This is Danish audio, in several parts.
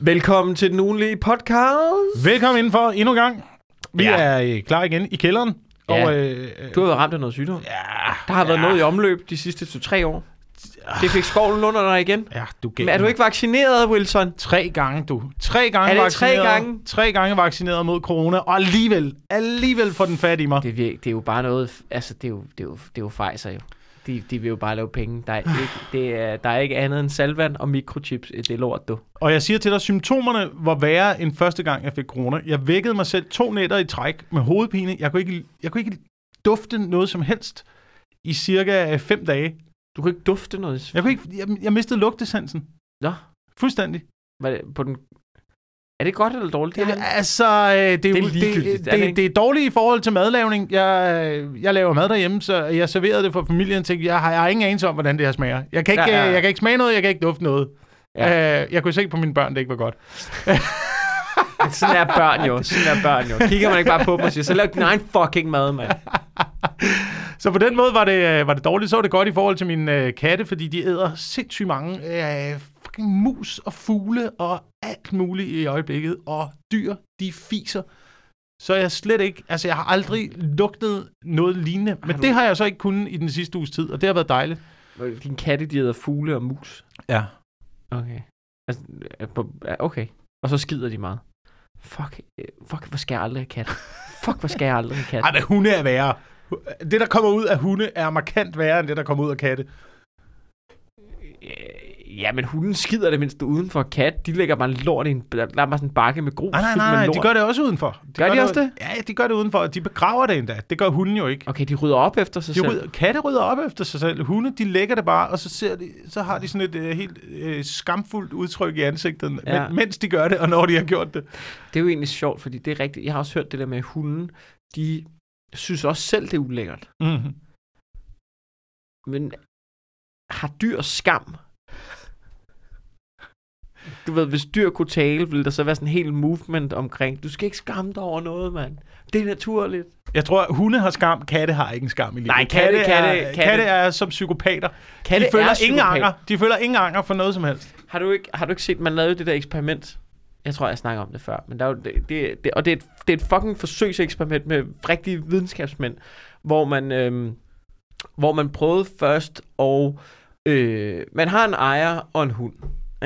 Velkommen til den ugenlige podcast. Velkommen indenfor endnu en gang. Vi Ja. er øh, klar igen i kælderen. Ja. Og, øh, Du har været ramt af noget sygdom. ja, Der har været ja, noget i omløb de sidste 2-3 år. Det fik skovlen under dig igen. Ja, du Men er du ikke vaccineret, Wilson? Tre gange, du. Tre gange Er det tre vaccineret. gange? Tre gange vaccineret mod corona, og alligevel, alligevel får den fat i mig. Det er, det er jo bare noget... Altså, det er jo, det er jo, det er jo fejser jo. De, de vil jo bare lave penge. Der er, ikke, det er, der er ikke andet end salvand og mikrochips. Det er lort, du. Og jeg siger til dig, symptomerne var værre end første gang, jeg fik corona. Jeg vækkede mig selv to nætter i træk med hovedpine. Jeg kunne ikke, jeg kunne ikke dufte noget som helst i cirka fem dage. Du kan ikke dufte noget. Jeg, kunne ikke, jeg, jeg mistede lugtesansen. Nå, Fuldstændig. var det på den... Er det godt eller dårligt? Det er, altså, øh, det, er, Det er jo- det, det det, er dårligt i forhold til madlavning. Jeg, jeg laver mad derhjemme, så jeg serverede det for familien. Tænkte, jeg har, jeg har ingen anelse om, hvordan det her smager. Jeg kan ikke, Ja, ja, ja. ja. jeg kan ikke smage noget, jeg kan ikke dufte noget. Ja. Ja. Øh, jeg kunne se på mine børn, det ikke var godt. sådan er børn jo. Sådan er børn jo. Kigger man ikke bare på dem og siger, så lav din egen fucking mad, mand. Så på den måde var det, øh, var det dårligt. Så var det godt i forhold til mine øh, katte, fordi de æder sindssygt mange øh, fucking mus og fugle og alt muligt i øjeblikket. Og dyr, de fiser. Så jeg slet ikke, altså jeg har aldrig lugtet noget lignende. Men du- det har jeg så ikke kunnet i den sidste uges tid, og det har været dejligt. Din katte, de æder fugle og mus. Ja. Okay. Altså, øh, okay. Og så skider de meget. Fuck, øh, fuck, hvor skal jeg aldrig have kat? Fuck, hvor skal jeg aldrig have kat? Ej, men hunde er værre. Det, der kommer ud af hunde, er markant værre, end det, der kommer ud af katte. Ja, men hunden skider det mindste udenfor. Kat, de lægger bare lort i en... Der er bare sådan en bakke med grus. Nej, nej, nej, lort. de gør det også udenfor. Gør de også det? Ja, de gør det udenfor, og de begraver det endda. Det gør hunden jo ikke. Okay, de rydder op efter sig De selv. rydder, katte rydder op efter sig selv. Hunde, de lægger det bare, og så, ser de, så har de sådan et uh, helt uh, skamfuldt udtryk i ansigtet, Ja. ja. mens de gør det, og når de har gjort det. Det er jo egentlig sjovt, fordi det er rigtigt. Jeg har også hørt det der med, at hunden, de synes også selv, det er ulækkert. Mm-hmm. Men har dyr skam? Du ved, hvis dyr kunne tale, ville der så være sådan en helt movement omkring, du skal ikke skamme dig over noget, mand. Det er naturligt. Jeg tror, at hunde har skam, katte har ikke en skam i livet. Nej, katte- er, katte- katte- katte er som psykopater. Katte de føler er ingen psykopat. anger. De føler ingen anger for noget som helst. Har du ikke, har du ikke set, man lavede det der eksperiment? Jeg tror, jeg snakker om det før. Men der er jo, det, det, det, og det er, et, det er et fucking forsøgseksperiment med rigtige videnskabsmænd, hvor man, øhm, hvor man prøvede først, og øh, man har en ejer og en hund.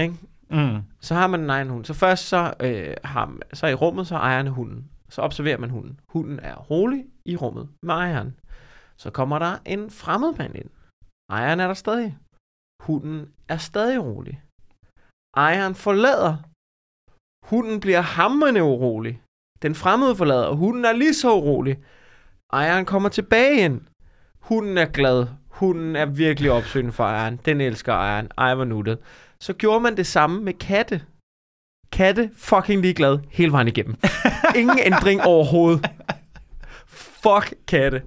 Ikke? Mm. Så har man en egen hund. Så først så, øh, har, man- så i rummet, så ejeren hunden. Så observerer man hunden. Hunden er rolig i rummet med ejeren. Så kommer der en fremmed mand ind. Ejeren er der stadig. Hunden er stadig rolig. Ejeren forlader. Hunden bliver hammerende urolig. Den fremmede forlader, og hunden er lige så urolig. Ejeren kommer tilbage ind. Hunden er glad. Hunden er virkelig opsøgende for ejeren. Den elsker ejeren. Ej, hvor nuttet. Så gjorde man det samme med katte. Katte fucking ligeglad hele vejen igennem. Ingen ændring overhovedet. Fuck katte.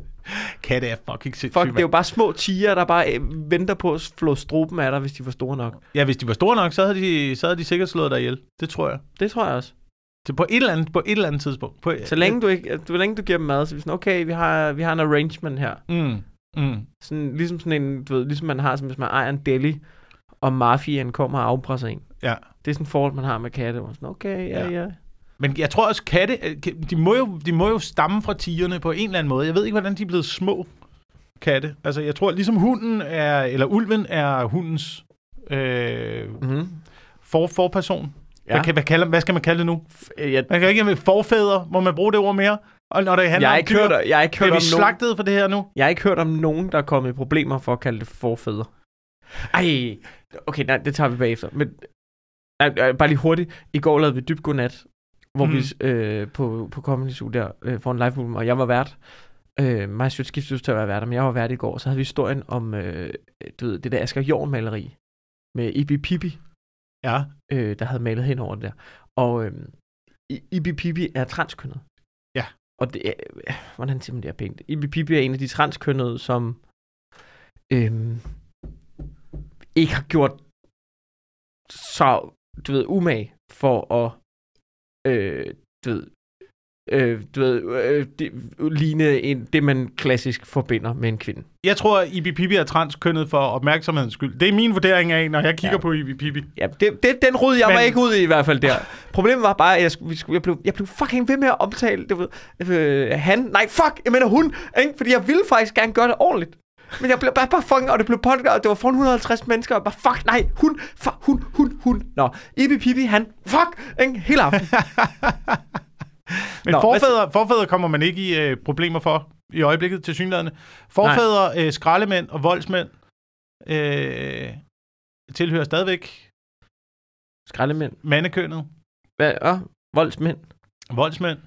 Katte er fucking sindssygt. Fuck, det er jo bare små tiger, der bare øh, venter på at flå struben af dig, hvis de var store nok. Ja, hvis de var store nok, så havde de, så havde de sikkert slået dig ihjel. Det tror jeg. Det tror jeg også. Det på et eller andet, på et eller andet tidspunkt. På, Så længe du, ikke, så længe du giver dem mad, så er vi sådan, okay, vi har, vi har en arrangement her. Mm. Mm. Sådan, ligesom sådan en, du ved, ligesom man har, som hvis man ejer en deli, og mafiaen kommer og afpresser en. Ja. Det er sådan et forhold, man har med katte. Man sådan, okay, ja, Ja. ja. Men jeg tror også, katte, øh, de må, jo, de må jo stamme fra tigerne på en eller anden måde. Jeg ved ikke, hvordan de er blevet små katte. Altså, jeg tror, ligesom hunden er, eller ulven er hundens øh, Mm-hmm. for, forperson. Ja. Hvad, hvad, kalder, hvad skal man kalde det nu? Jeg, Man kan ikke have forfædre, må man bruge det ord mere? Og når det handler jeg, har om ikke dyr, hørt, jeg har ikke hørt om vi nogen, slagtet for det her nu? jeg har ikke hørt om nogen, der er kommet i problemer for at kalde det forfædre. Ej, okay, nej, det tager vi bagefter. Men nej, bare lige hurtigt. I går lavede vi dybt godnat, hvor mm. Vi øh, på, på Comedy Zoo der øh, for en live program, og jeg var vært. Øh, mig Sjøt skiftes til at være vært, men jeg var vært i går. Så havde vi historien om øh, du ved, det der Asger Jorn maleri med Ibi Pippi, Ja. øh, der havde malet hen over det der. Og øh, Ibi Pippi er transkønnet. Ja. Og det er, øh, hvordan siger man det er pænt? Ibi Pippi er en af de transkønnede, som øhm, ikke har gjort så, du ved, umag for at, øh, du ved, øh, du ved, øh, det, ligne en, det, man klassisk forbinder med en kvinde. Jeg tror, Ibi Pibi er transkønnet for opmærksomhedens skyld. Det er min vurdering af, når jeg kigger ja. På Ibi Pibi. Ja, det, det, den rod jeg Men- mig ikke ud i i hvert fald der. Problemet var bare, at jeg, skulle, jeg, blev, jeg blev fucking ved med at omtale du ved, øh, han. Nej, fuck, jeg mener hun. Ikke? Fordi jeg ville faktisk gerne gøre det ordentligt. Men jeg blev bare, bare fucking, og det blev podcast, og det var foran 150 mennesker, og bare, fuck, nej, hun, fuck, hun, hun, hun. Nå, Ibi Pibi, han, fuck, ikke? hele aften. Men Nå, forfædre, forfædre kommer man ikke i øh, problemer for i øjeblikket til synligheden. Forfædre, øh, skraldemænd og voldsmænd øh, tilhører stadigvæk Skraldemænd. mandekønnet. Hvad, øh, voldsmænd. Voldsmænd.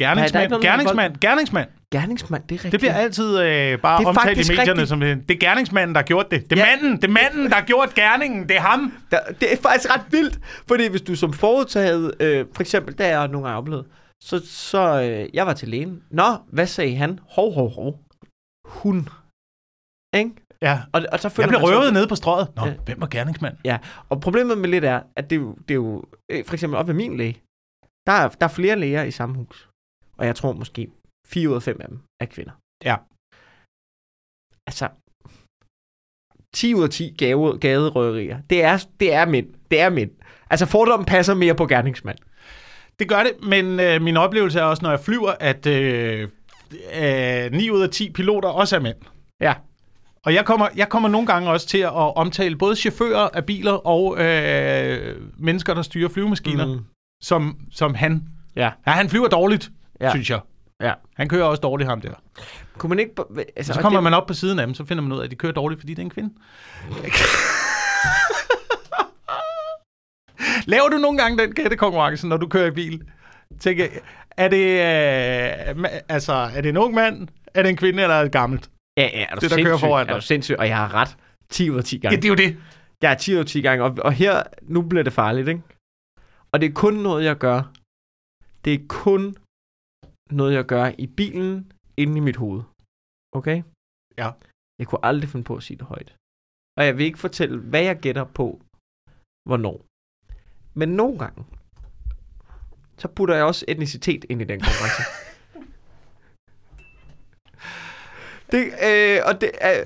Nej, er Gerningsmand. med Gerningsmand. Gerningsmand. Gerningsmand, det er rigtigt. Det bliver altid øh, bare Det omtalt i medierne rigtigt. som det. Det er gerningsmanden, der har gjort det. Det er Ja. manden. Det er manden, der har gjort gerningen. Det er ham. Der, det er faktisk ret vildt, fordi hvis du som forudtaget, øh, for eksempel, der er nogle gange oplevet, så, så øh, jeg var til lægen. Nå, hvad sagde han? Hov, hov, hov. Hun. Ikke? Ja. Og, og så Jeg føler blev man så- røvet nede på strøget. Nå, Ja. hvem var gerningsmand? Ja, og problemet med lidt er, at det, er jo- det er jo, øh, for eksempel op ved min læge, der er, der er flere læger i samme hus. Og jeg tror måske 4 ud af 5 af dem er kvinder. Ja. Altså, 10 ud af 10 gave, gaderøverier, det er, det er mænd. Det er mænd. Altså, fordommen passer mere på gerningsmand. Det gør det, men øh, min oplevelse er også, når jeg flyver, at øh, øh, 9 ud af 10 piloter også er mænd. Ja. Og jeg kommer, jeg kommer nogle gange også til at omtale både chauffører af biler og øh, mennesker, der styrer flyvemaskiner, mm. Som, som han. Ja. Ja, han flyver dårligt, ja. Ja. synes jeg. Ja. Han kører også dårligt, ham der. Kunne man ikke... Altså, Så, kommer det, man op på siden af dem, så finder man ud af, at de kører dårligt, fordi det er en kvinde. Laver du nogle gange den gættekonkurrence, når du kører i bil? Tænker, er det, øh, altså, er det en ung mand, er det en kvinde, eller er det gammelt? Ja, ja, er du det, der kører foran Er du dig. sindssyg? Og jeg har ret 10 ud af 10 Ja, gange. det er jo det. Jeg er 10 ud af 10 gange, og, og her, nu bliver det farligt, ikke? Og det er kun noget, jeg gør. Det er kun noget, jeg gør i bilen, inde i mit hoved. Okay? Ja. Jeg kunne aldrig finde på at sige det højt. Og jeg vil ikke fortælle, hvad jeg gætter på, hvornår. Men nogle gange, så putter jeg også etnicitet ind i den konkurrence. det, øh, og det er...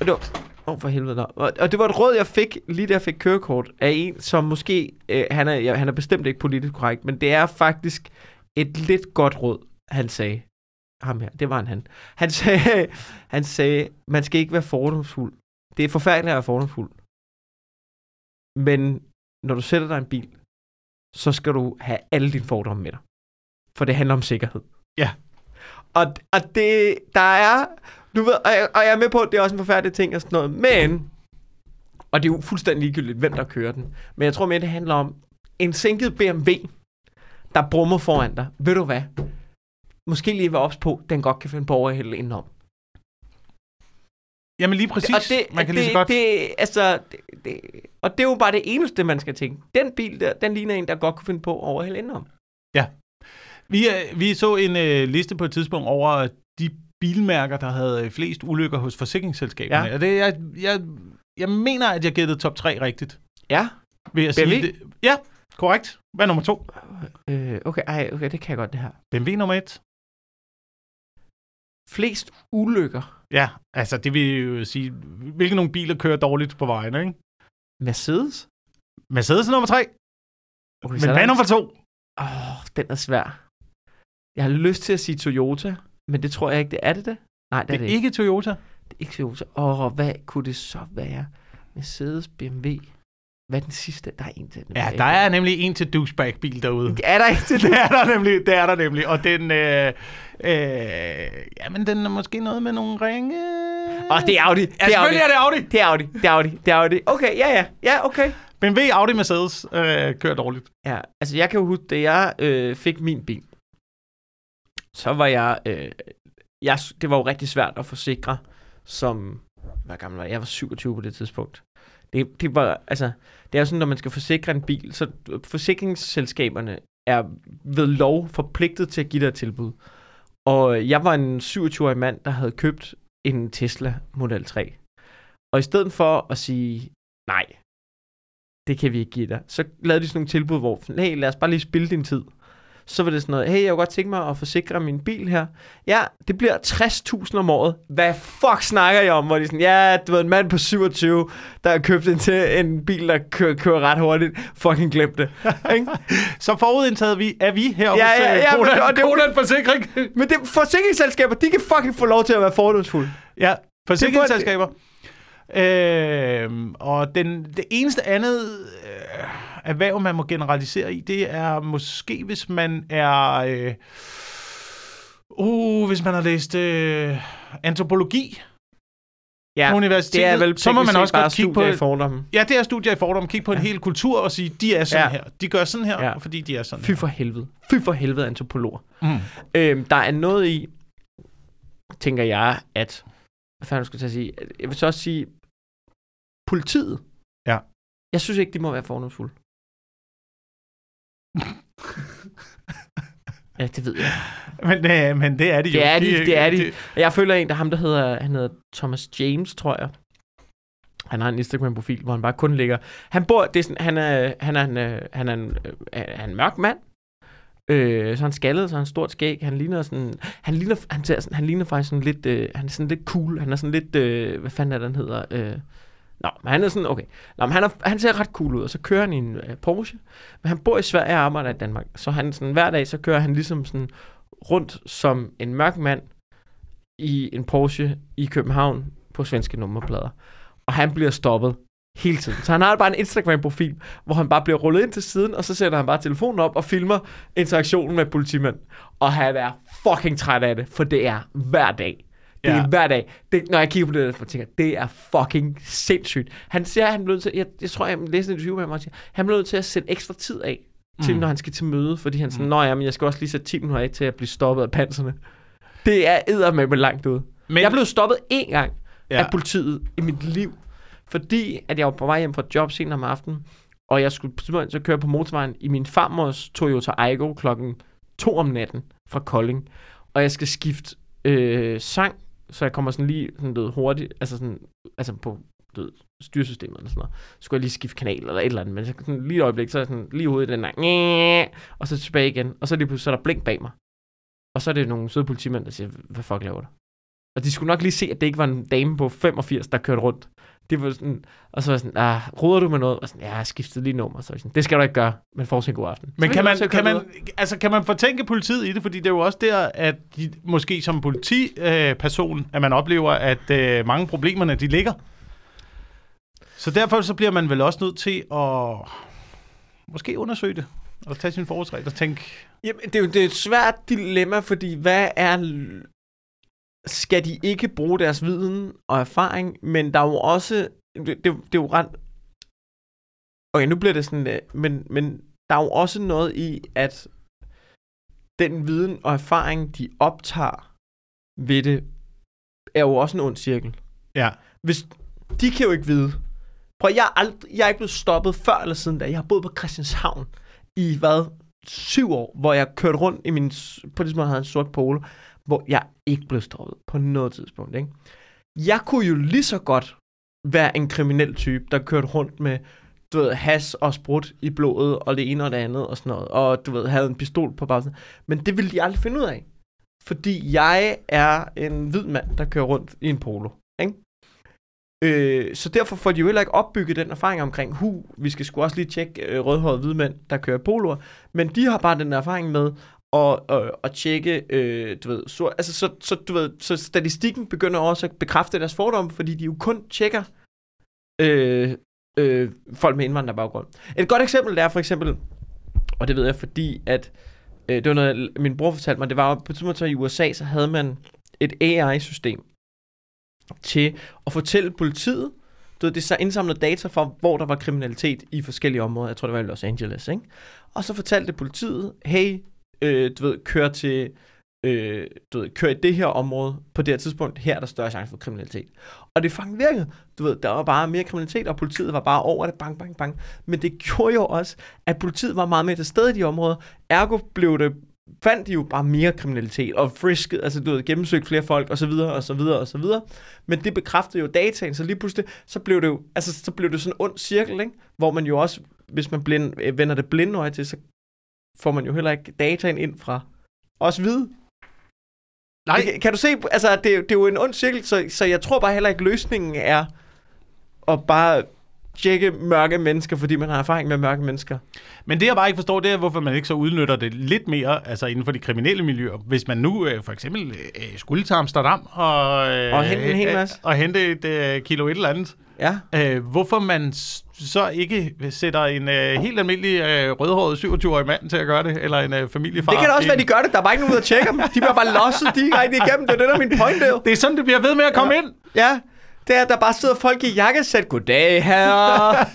Og det var, Åh, oh, for helvede da. Og, og det var et råd, jeg fik, lige da jeg fik kørekort, af en, som måske, øh, han, er, ja, han er bestemt ikke politisk korrekt, men det er faktisk et lidt godt råd, han sagde. Ham her, det var en han. Han sagde, han sagde, man skal ikke være fordomsfuld. Det er forfærdeligt at være fordomsfuld. Men når du sætter dig en bil, så skal du have alle dine fordomme med dig. For det handler om sikkerhed. Ja. Og, og det, der er, du ved, og jeg, og jeg er med på, at det er også en forfærdelig ting og sådan noget, men, og det er jo fuldstændig ligegyldigt, hvem der kører den, men jeg tror mere, det handler om en sænket BMW, der brummer foran dig. Ved du hvad? Måske lige være ops på, den godt kan finde på overhælde indenom. Jamen lige præcis. Og det, man kan det, lige så godt... det, altså, det, det, og det er jo bare det eneste, man skal tænke. Den bil der, den ligner en, der godt kunne finde på at overhælde indenom. Vi, øh, vi så en øh, liste på et tidspunkt over de bilmærker, der havde øh, flest ulykker hos forsikringsselskaberne. Ja. Og det, jeg, jeg, jeg mener, at jeg gættede top 3 rigtigt. Ja. Vil jeg BMW? sige det. Ja, korrekt. Hvad er nummer to? Øh, okay, ej, okay, det kan jeg godt, det her. BMW nummer et. Flest ulykker. Ja, altså det vil jo sige, hvilke nogle biler kører dårligt på vejen, ikke? Mercedes? Mercedes er nummer tre. Okay, Men hvad er nummer to? Åh, oh, den er svær. Jeg har lyst til at sige Toyota, men det tror jeg ikke, det er det det? Nej, det, Det er er det ikke. ikke Toyota. Det er ikke Toyota. Åh, oh, hvad kunne det så være? Mercedes, BMW. Hvad er den sidste? Der er en til. Ja, der er nemlig en til douchebag-bil derude. Det er der ikke til det er der nemlig, det er der nemlig. Og den, øh, øh, jamen den er måske noget med nogle ringe. Åh, det er Audi. Ja, Det er Audi. selvfølgelig er det Audi. Det er Audi. Det er Audi. Det er Audi. Okay, ja, ja. Ja, okay. BMW, Audi, Mercedes øh, kører dårligt. Ja, altså jeg kan jo huske, da jeg øh, fik min bil, så var jeg, øh, jeg, det var jo rigtig svært at forsikre, som, hvad gammel var jeg? Jeg var 27 på det tidspunkt. Det, det var, altså, det er jo sådan, når man skal forsikre en bil, så øh, forsikringsselskaberne er ved lov forpligtet til at give dig et tilbud. Og øh, jeg var en 27-årig mand, der havde købt en Tesla Model 3. Og i stedet for at sige, nej, det kan vi ikke give dig. Så lavede de sådan nogle tilbud, hvor, hey, lad os bare lige spille din tid så var det sådan noget, hey, jeg kunne godt tænke mig at forsikre min bil her. Ja, det bliver 60.000 om året. Hvad fuck snakker jeg om? Hvor de sådan, ja, du ved, en mand på 27, der har købt en, til en bil, der kører, kører ret hurtigt. Fucking glem det. Så forudindtaget vi, er vi her Ja, ja, ja, men- og det- Kodan Forsikring. Men det, forsikringsselskaber, de kan fucking få lov til at være fordomsfulde. Ja, forsikringsselskaber. Øhm, og den, det eneste andet øh, erhverv, man må generalisere i, det er måske, hvis man er... Øh, uh, hvis man har læst øh, antropologi Ja, på universitetet, det er vel så må man også godt kigge på... i fordomme. Ja, det er studier i fordom. Kigge på en hel kultur og sige, de er sådan Ja. her. De gør sådan her, Ja. fordi de er sådan Fy for helvede. Fy for helvede, antropologer. Mm. Øhm, der er noget i, tænker jeg, at... Hvad fanden skulle jeg sige? Jeg vil så også sige, politiet. Ja. Jeg synes ikke, de må være fordomsfulde. ja, det ved jeg. Men, øh, men det er de jo. Det er de, det er de. Jeg føler en, der ham, der hedder, han hedder Thomas James, tror jeg. Han har en Instagram-profil, hvor han bare kun ligger... Han bor... Det er sådan, han er, han er, en, øh, han er, en, øh, han er en mørk mand. Øh, så er han skaldet, så han stort skæg. Han ligner sådan... Han ligner, han, ser sådan, han ligner faktisk sådan lidt... Øh, han er sådan lidt cool. Han er sådan lidt... Øh, hvad fanden er det, han hedder? Øh, Nå, men han er sådan, okay. Nå, men han, er, han ser ret cool ud, og så kører han i en uh, Porsche. Men han bor i Sverige og arbejder i Danmark. Så han sådan, hver dag, så kører han ligesom sådan rundt som en mørk mand i en Porsche i København på svenske nummerplader. Og han bliver stoppet hele tiden. Så han har bare en Instagram-profil, hvor han bare bliver rullet ind til siden, og så sætter han bare telefonen op og filmer interaktionen med politimænd. Og han er fucking træt af det, for det er hver dag. Det er Ja. hver dag. Det, når jeg kigger på det, så tænker jeg, det er fucking sindssygt. Han siger, at han bliver nødt til, jeg, jeg tror, jeg læste en interview med ham, og siger, han bliver nødt til at sætte ekstra tid af, til Mm. når han skal til møde, fordi han sådan, nå ja, men jeg skal også lige sætte 10 minutter af til at blive stoppet af panserne. Det er eddermame langt ud. Men, Jeg blev stoppet én gang ja. Af politiet i mit liv, fordi at jeg var på vej hjem fra job senere om aftenen, og jeg skulle så køre på motorvejen i min farmors Toyota Aygo klokken 2 om natten fra Kolding, og jeg skal skifte øh, sang, så jeg kommer sådan lige sådan, du ved, hurtigt, altså, sådan, altså på du ved, styresystemet eller sådan noget. Så skulle jeg lige skifte kanal eller et eller andet, men så, sådan, lige et øjeblik, så er jeg sådan lige ude i den der, og så tilbage igen, og så lige pludselig så er der blink bag mig. Og så er det nogle søde politimænd, der siger, hvad fuck laver du? Og de skulle nok lige se, at det ikke var en dame på 85, der kørte rundt. Det var sådan, og så var jeg sådan, ah, roder du med noget? Og sådan, ja, jeg har skiftet lige nummer. Så var jeg sådan, det skal du ikke gøre, men fortsæt en god aften. Men Så kan man, kan, man, altså, kan man fortænke politiet i det? Fordi det er jo også der, at de, måske som politiperson, øh, person, at man oplever, at øh, mange problemerne, de ligger. Så derfor så bliver man vel også nødt til at måske undersøge det, og tage sin forholdsregel og tænke, Jamen, det er jo det er et svært dilemma, fordi hvad er... Skal de ikke bruge deres viden og erfaring, men der er jo også... Det, det, det er jo ret... Okay, nu bliver det sådan... øh, Men, men der er jo også noget i, at den viden og erfaring, de optager ved det, er jo også en ond cirkel. ja, Hvis, de kan jo ikke vide. Prøv, jeg er, aldrig, jeg er ikke blevet stoppet før eller siden da. Jeg har boet på Christianshavn i, hvad, syv år, hvor jeg kørte rundt i min, på det havde jeg en sort polo, hvor jeg ikke blev stoppet på noget tidspunkt, ikke? Jeg kunne jo lige så godt være en kriminel type, der kørte rundt med, du ved, has og sprut i blodet, og det ene og det andet, og sådan noget, og du ved, havde en pistol på bagsiden. Men det ville de aldrig finde ud af. Fordi jeg er en hvid mand, der kører rundt i en polo, ikke? Øh, så derfor får de jo heller ikke opbygget den erfaring omkring, hu, vi skal sgu også lige tjekke øh, rødhårede hvide mænd, der kører poloer. Men de har bare den erfaring med og, og, at tjekke, øh, du ved, så, altså, så, så, du ved, så statistikken begynder også at bekræfte deres fordomme, fordi de jo kun tjekker øh, øh, folk med indvandrerbaggrund. Et godt eksempel er for eksempel, og det ved jeg fordi, at øh, det var noget, min bror fortalte mig, det var på et tidspunkt i USA, så havde man et AI-system til at fortælle politiet, du ved, det så indsamlede data for, hvor der var kriminalitet i forskellige områder. Jeg tror, det var i Los Angeles, ikke? Og så fortalte politiet, hey, øh, du ved, kører til, øh, du ved, kører i det her område på det her tidspunkt. Her er der større chance for kriminalitet. Og det fucking virkede. Du ved, der var bare mere kriminalitet, og politiet var bare over det, bang, bang, bang. Men det gjorde jo også, at politiet var meget mere til stede i de områder. Ergo blev det fandt de jo bare mere kriminalitet, og frisket, altså du ved, gennemsøgt flere folk, og så videre, og så videre, og så videre. Men det bekræftede jo dataen, så lige pludselig, så blev det jo, altså så blev det sådan en ond cirkel, ikke? Hvor man jo også, hvis man blind, øh, vender det blinde øje til, så får man jo heller ikke dataen ind fra os hvide. Nej, Kan, kan du se, altså det, det er jo en ond cirkel, så, så jeg tror bare heller ikke, løsningen er at bare tjekke mørke mennesker, fordi man har erfaring med mørke mennesker. men det jeg bare ikke forstår, det er, hvorfor man ikke så udnytter det lidt mere, altså inden for de kriminelle miljøer. Hvis man nu øh, for eksempel øh, skulle til Amsterdam og, øh, Og hente en hel masse. og hente et øh, kilo et eller andet, Ja. øh, hvorfor man så ikke sætter en øh, helt almindelig øh, rødhåret 27-årig mand til at gøre det, eller en øh, familiefar. Det kan da også en- være, de gør det. Der er bare ikke nogen ud at tjekke dem. De bliver bare losset direkte igennem. Det er det, der er min point, jo. Det er sådan, det bliver ved med at komme ja. ind. Ja, det er, der bare sidder folk i jakkesæt. Goddag, herre.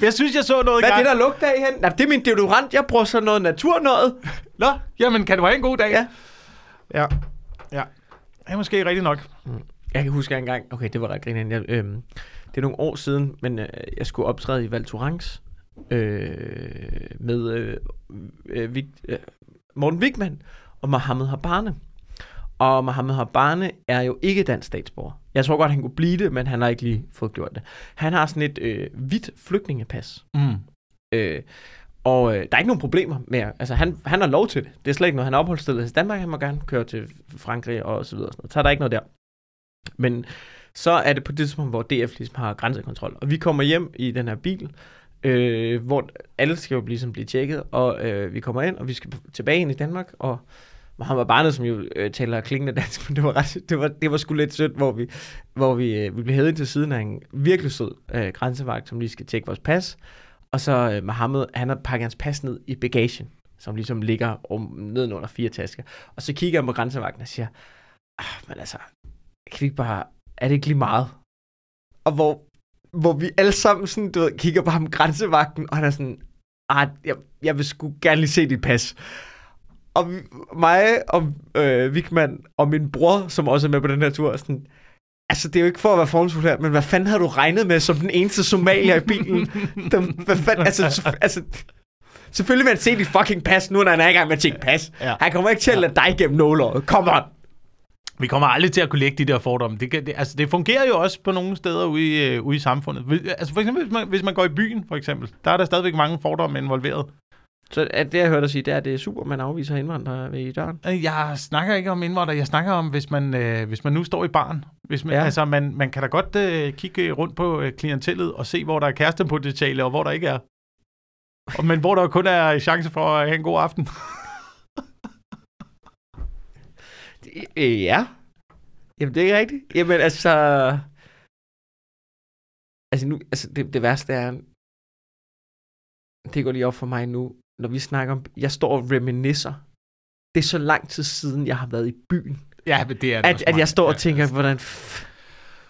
Jeg synes, jeg så noget Hvad er det, der lugter af hen? Nej, det er min deodorant. Jeg bruger sådan noget naturnøjet. Nå, jamen kan det være en god dag? Ja. Ja. Ja. Det er måske rigtigt nok. Jeg kan huske engang, okay, det var ret grinerende. Jeg, øhm, det er nogle år siden, men øh, jeg skulle optræde i Val Thorens øh, med øh, øh, Vig, øh, Morten Wigman og Mohammed Habane. Og Mohammed Habane er jo ikke dansk statsborger. Jeg tror godt, han kunne blive det, men han har ikke lige fået gjort det. Han har sådan et øh, hvidt flygtningepas. Mm. Øh, og øh, der er ikke nogen problemer med, altså han, han har lov til det. Det er slet ikke noget, han er opholdsstillet i Danmark, han må gerne køre til Frankrig og så videre. og Sådan noget. Så er der ikke noget der. Men så er det på det tidspunkt, hvor DF ligesom har grænsekontrol. Og vi kommer hjem i den her bil, øh, hvor alle skal jo ligesom blive tjekket, og øh, vi kommer ind, og vi skal tilbage ind i Danmark, og Mohammed Barnet, som jo øh, taler klingende dansk, men det var, ret, det var, det var sgu lidt sødt, hvor vi, hvor vi, øh, vi blev hævet ind til siden af en virkelig sød øh, grænsevagt, som lige skal tjekke vores pas. Og så øh, Mohammed, han har pakket hans pas ned i bagagen, som ligesom ligger om, nedenunder fire tasker. Og så kigger jeg på grænsevagten og siger, ah, men altså, kan vi ikke bare, er det ikke lige meget? Og hvor, hvor vi alle sammen sådan, du ved, kigger på ham grænsevagten, og han er sådan, ah, jeg, jeg vil sgu gerne lige se dit pas. Og vi, mig og øh, Vigman og min bror, som også er med på den her tur, sådan, altså det er jo ikke for at være formsfuld her, men hvad fanden havde du regnet med som den eneste somalier i bilen? Der, hvad fanden, altså, så- altså, selvfølgelig vil han se dit fucking pas, nu når han er i gang med at tjekke pas. Ja. Han kommer ikke til at lade dig gennem nålåret. Come on. Vi kommer aldrig til at kunne lægge de der fordomme. Det, kan, det, altså, det fungerer jo også på nogle steder ude i, øh, ude i samfundet. Altså for eksempel, hvis man, hvis man går i byen, for eksempel, der er der stadigvæk mange fordomme involveret. Så er det, jeg hørte dig sige, det er, at det er super, man afviser indvandrere ved i døren. Øh, Jeg snakker ikke om indvandrere, jeg snakker om, hvis man, øh, hvis man nu står i baren. Hvis man, ja. altså, man, man kan da godt øh, kigge rundt på øh, klientellet og se, hvor der er kærestepotentiale og hvor der ikke er. Og, men hvor der kun er chance for at have en god aften. Øh, ja. Jamen, det er ikke rigtigt. Jamen, altså... Altså, nu, altså det, det værste er... Det går lige op for mig nu, når vi snakker om... Jeg står og reminiscer. Det er så lang tid siden, jeg har været i byen. Ja, men det er At, at jeg står og tænker, hvordan... F-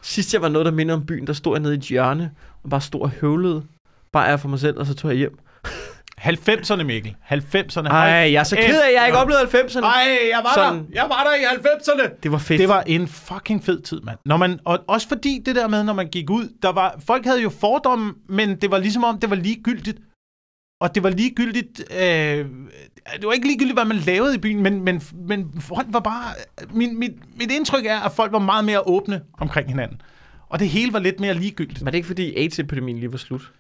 Sidst jeg var noget, der minder om byen, der stod jeg nede i et hjørne, og bare stod og høvlede. Bare er for mig selv, og så tog jeg hjem. 90'erne, Mikkel. 90'erne. Ej, jeg er så ked af, at jeg ikke oplevede 90'erne. Ej, jeg var Sådan. der. Jeg var der i 90'erne. Det var fedt. Det var en fucking fed tid, mand. Når man, og også fordi det der med, når man gik ud, der var, folk havde jo fordomme, men det var ligesom om, det var ligegyldigt. Og det var ligegyldigt, øh, det var ikke ligegyldigt, hvad man lavede i byen, men, men, men folk var bare, min, mit, mit indtryk er, at folk var meget mere åbne omkring hinanden. Og det hele var lidt mere ligegyldigt. Var det ikke fordi AIDS-epidemien lige var slut?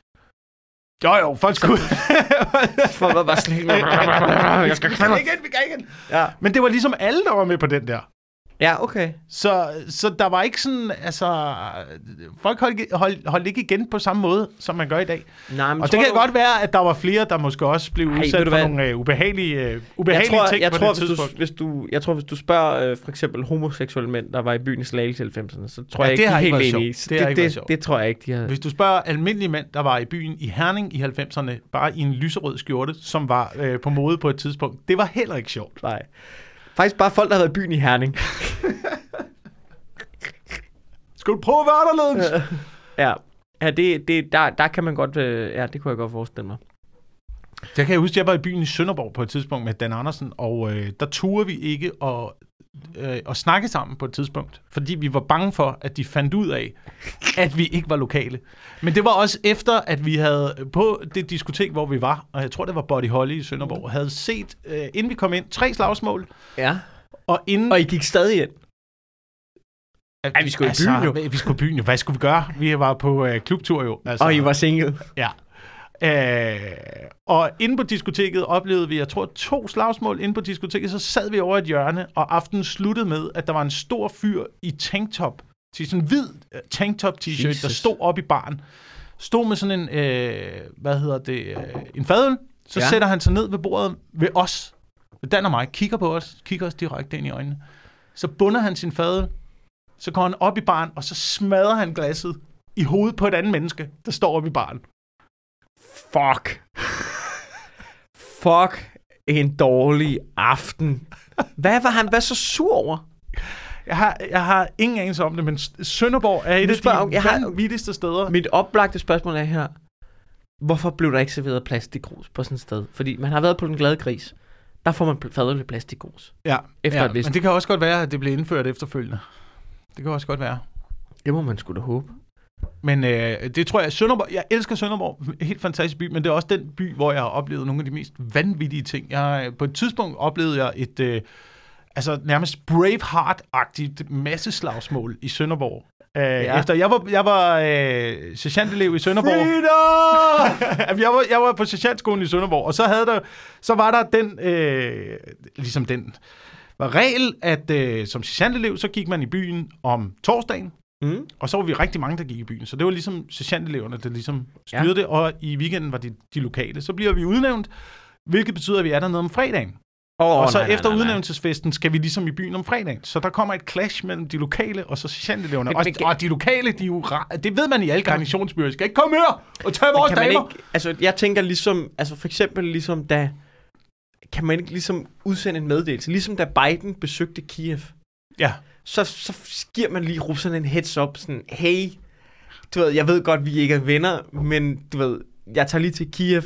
Jo, jo, folk skulle... Folk var bare slet Jeg skal kan igen, vi kan igen. Ja. Men det var ligesom alle, der var med på den der. Ja, okay. Så, så der var ikke sådan, altså, folk holdt, holdt, holdt ikke igen på samme måde, som man gør i dag. Nej, men Og det kan godt være, at der var flere, der måske også blev Ej, udsat du for hvad? nogle uh, ubehagelige, uh, jeg ubehagelige tror, ting jeg på tror, det hvis du, tidspunkt. hvis du, jeg tror, hvis du spørger øh, for eksempel homoseksuelle mænd, der var i byen i Slagelse i 90'erne, så tror Ja, jeg ikke, det de har er ikke helt enige. Det Det, det, sjovt. det, tror jeg ikke, de har. Hvis du spørger almindelige mænd, der var i byen i Herning i 90'erne, bare i en lyserød skjorte, som var øh, på mode på et tidspunkt, det var heller ikke sjovt. Nej. Faktisk bare folk, der har været i byen i Herning. Skal du prøve at være anderledes? ja. Ja, det, det, der, der kan man godt... Øh, ja, det kunne jeg godt forestille mig. Jeg kan huske, at jeg var i byen i Sønderborg på et tidspunkt med Dan Andersen, og øh, der turde vi ikke at, øh, at snakke sammen på et tidspunkt, fordi vi var bange for, at de fandt ud af, at vi ikke var lokale. Men det var også efter, at vi havde på det diskotek, hvor vi var, og jeg tror, det var Body Holly i Sønderborg, havde set, øh, inden vi kom ind, tre slagsmål, Ja. og inden... Og I gik stadig ind. Ej, vi skulle i byen jo. Vi skulle i byen jo. Hvad skulle vi gøre? Vi var på øh, klubtur jo. Altså, Og I var single. Ja. Øh, og inde på diskoteket oplevede vi, jeg tror, to slagsmål inde på diskoteket. Så sad vi over et hjørne, og aftenen sluttede med, at der var en stor fyr i tanktop. Til sådan en hvid øh, tanktop t-shirt, der stod op i baren. Stod med sådan en, øh, hvad hedder det, øh, en fadøl. Så ja. sætter han sig ned ved bordet ved os. Ved Dan og mig. Kigger på os. Kigger os direkte ind i øjnene. Så bunder han sin fadøl. Så går han op i baren, og så smadrer han glasset i hovedet på et andet menneske, der står oppe i baren. Fuck. Fuck en dårlig aften. Hvad var han hvad så sur over? Jeg har, jeg har ingen anelse om det, men Sønderborg er et af de jeg- har- vanvittigste steder. Mit oplagte spørgsmål er her. Hvorfor blev der ikke serveret plastikgrus på sådan et sted? Fordi man har været på den glade gris. Der får man pl- fadøl plastikgrus. Ja, Efter ja et vist- men det kan også godt være, at det bliver indført efterfølgende. Det kan også godt være. Det må man sgu da håbe. Men øh, det tror jeg, Sønderborg, jeg elsker Sønderborg, helt fantastisk by, men det er også den by, hvor jeg har oplevet nogle af de mest vanvittige ting. Jeg, på et tidspunkt oplevede jeg et, øh, altså nærmest Braveheart-agtigt masseslagsmål i Sønderborg. Øh, Ja. Efter jeg var, jeg var øh, sergeantelev i Sønderborg. Jeg, var, jeg var på sergeantskolen i Sønderborg, og så, havde der, så var der den, øh, ligesom den var regel, at øh, som sergeantelev, så gik man i byen om torsdagen, Mm. og så var vi rigtig mange, der gik i byen. Så det var ligesom sergeanteleverne, der ligesom styrede Ja. det, og i weekenden var det de lokale. Så bliver vi udnævnt, hvilket betyder, at vi er dernede om fredagen. Oh, og så efter udnævnelsesfesten skal vi ligesom i byen om fredagen. Så der kommer et clash mellem de lokale og så sergeanteleverne. Og, og de lokale, de er jo ra- det ved man i alle garnisonsbyer. Skal ikke komme her og tage vores damer. ikke, altså jeg tænker ligesom, altså for eksempel ligesom da, kan man ikke ligesom udsende en meddelelse, ligesom da Biden besøgte Kiev, Ja så, så giver man lige russerne en heads up, sådan, hey, du ved, jeg ved godt, vi ikke er venner, men du ved, jeg tager lige til Kiev,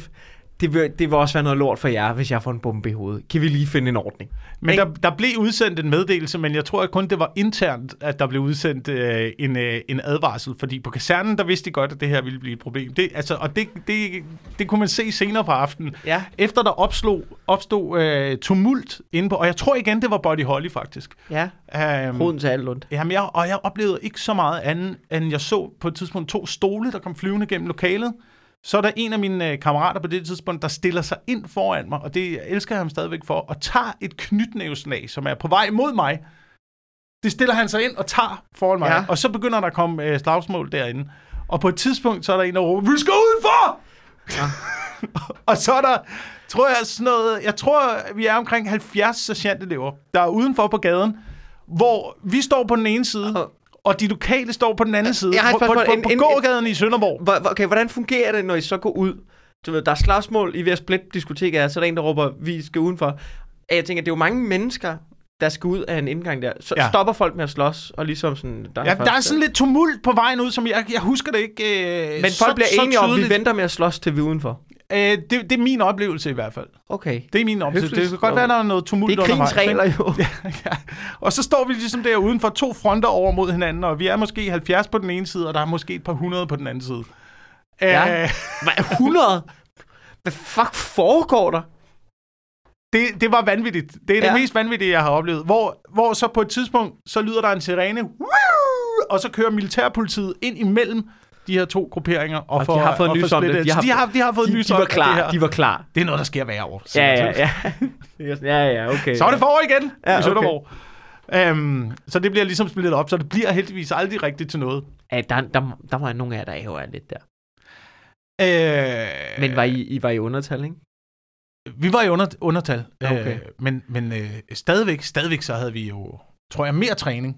det vil, det vil også være noget lort for jer, hvis jeg får en bombe i hovedet. Kan vi lige finde en ordning? Men der, der blev udsendt en meddelelse, men jeg tror at kun, det var internt, at der blev udsendt øh, en, øh, en advarsel. Fordi på kasernen, der vidste de godt, at det her ville blive et problem. Det, altså, og det, det, det kunne man se senere på aftenen. Ja. Efter der opslog, opstod øh, tumult inde på, og jeg tror igen, det var Buddy Holly faktisk. Ja, Um, hovedet til alt ondt. Jamen, jeg, og jeg oplevede ikke så meget andet, end jeg så på et tidspunkt to stole, der kom flyvende gennem lokalet. Så er der en af mine øh, kammerater på det tidspunkt, der stiller sig ind foran mig, og det elsker jeg ham stadigvæk for, og tager et knytnæveslag, som er på vej mod mig. Det stiller han sig ind og tager foran mig, Ja. ja. og så begynder der at komme øh, slagsmål derinde. Og på et tidspunkt, så er der en, der råber, vi skal udenfor! Ja. og så er der, tror jeg, sådan noget, jeg tror, vi er omkring 70 sergeantelever, der er udenfor på gaden, hvor vi står på den ene side, Og- og de lokale står på den anden side. Jeg har et på, på, på, En- på en- gågaden i Sønderborg. Okay, hvordan fungerer det, når I så går ud? Du ved, der er slagsmål i Vestblit diskotek, er, så er der en, der råber, vi skal udenfor. Jeg tænker, det er jo mange mennesker, der skal ud af en indgang der. Så ja. Ja. stopper folk med at slås, og ligesom sådan... Der Ja, først- der er sådan lidt tumult på vejen ud, som jeg, jeg husker det ikke øh, Men så, folk bliver så enige om, at vi venter med at slås til vi er udenfor. Øh, det, det er min oplevelse i hvert fald. Okay. Det er min oplevelse. Høfligt. Det kan godt være, der er noget tumult Det er krigens regler jo. ja. Og så står vi ligesom der uden for to fronter over mod hinanden, og vi er måske 70 på den ene side, og der er måske et par hundrede på den anden side. Ja. Øh, Hvad, 100? Hvad fuck foregår der? det, det var vanvittigt. Det er Ja. det mest vanvittige, jeg har oplevet. Hvor, hvor så på et tidspunkt, så lyder der en sirene, og så kører militærpolitiet ind imellem de her to grupperinger. Og, Og får, de har fået nys om det. De har- de har, de har fået De, nys de om, var at det klar. her- De var klar. Det er noget, der sker hver år. Ja, ja, ja. ja, ja, okay. Så er det forår igen Ja, okay. i Sønderborg. Øhm, så det bliver ligesom splittet op, så det bliver heldigvis aldrig rigtigt til noget. Ja, der, der, der var nogle af jer, der hæver lidt der. Øh, Men var I, I var i undertal, ikke? Vi var i under, undertal. Ja, okay. Øh, men men øh, stadigvæk, stadigvæk så havde vi jo, tror jeg, mere træning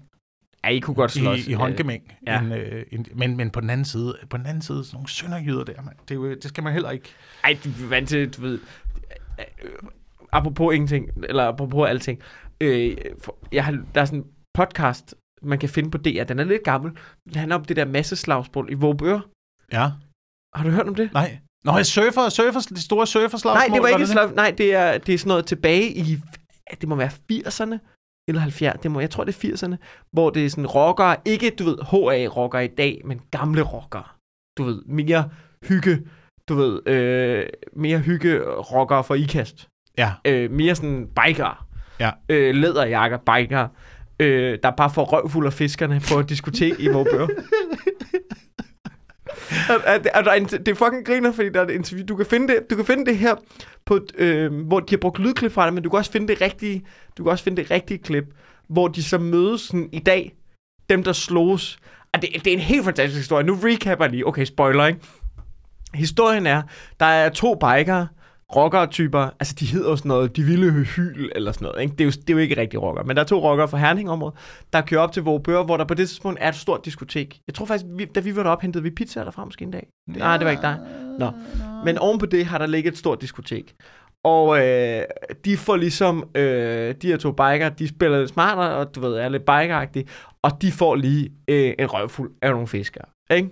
Ja, I kunne godt slås. i, i håndgemæng. Ja. Ja. End, øh, men, men på den anden side, på den anden side, sådan nogle sønderjyder der, man. Det, det skal man heller ikke. Ej, du er vant til, du ved... Øh, apropos ingenting, eller apropos alting. Øh, jeg har, der er sådan en podcast, man kan finde på DR. Den er lidt gammel. Den handler om det der masseslagsmål i Våbør. Ja. Har du hørt om det? Nej. Nå, jeg surfer, surfer, de store surferslagsmål. Nej, det var ikke et det? slag. Nej, det er, det er sådan noget tilbage i... Det må være 80'erne eller 70'erne. Det må, jeg tror, det er 80'erne. Hvor det er sådan rockere. Ikke, du ved, HA-rockere i dag, men gamle rockere. Du ved, mere hygge. Du ved, øh, mere hygge rockere for ikast. Ja. Øh, mere sådan biker. Ja. Øh, læderjakker, biker. Øh, der bare får røvfuld af fiskerne på et diskotek i Våbør. Og- og og der er en- det er fucking griner, fordi der er et interview. Du kan finde det, du kan finde det her, på, øh, hvor de har brugt lydklip fra det, men du kan også finde det rigtige, du kan også finde det rigtige klip, hvor de så mødes sådan i dag, dem der slås. Og det, det er en helt fantastisk historie. Nu recapper jeg lige. Okay, spoiler, ikke? Historien er, der er to bikere, rocker-typer, altså de hedder jo sådan noget, de ville hyl eller sådan noget, ikke? Det, er jo, det er jo ikke rigtig rocker, men der er to rockere fra Herning-området, der kører op til Vågebør, hvor der på det tidspunkt er et stort diskotek. Jeg tror faktisk, vi, da vi var deroppe, hentede vi pizza derfra måske en dag. Nej, det var ikke dig. Nå. Men oven på det har der ligget et stort diskotek. Og øh, de får ligesom, øh, de her to biker, de spiller lidt smartere, og du ved, er lidt bikeragtige, og de får lige øh, en røvfuld af nogle fiskere, ikke?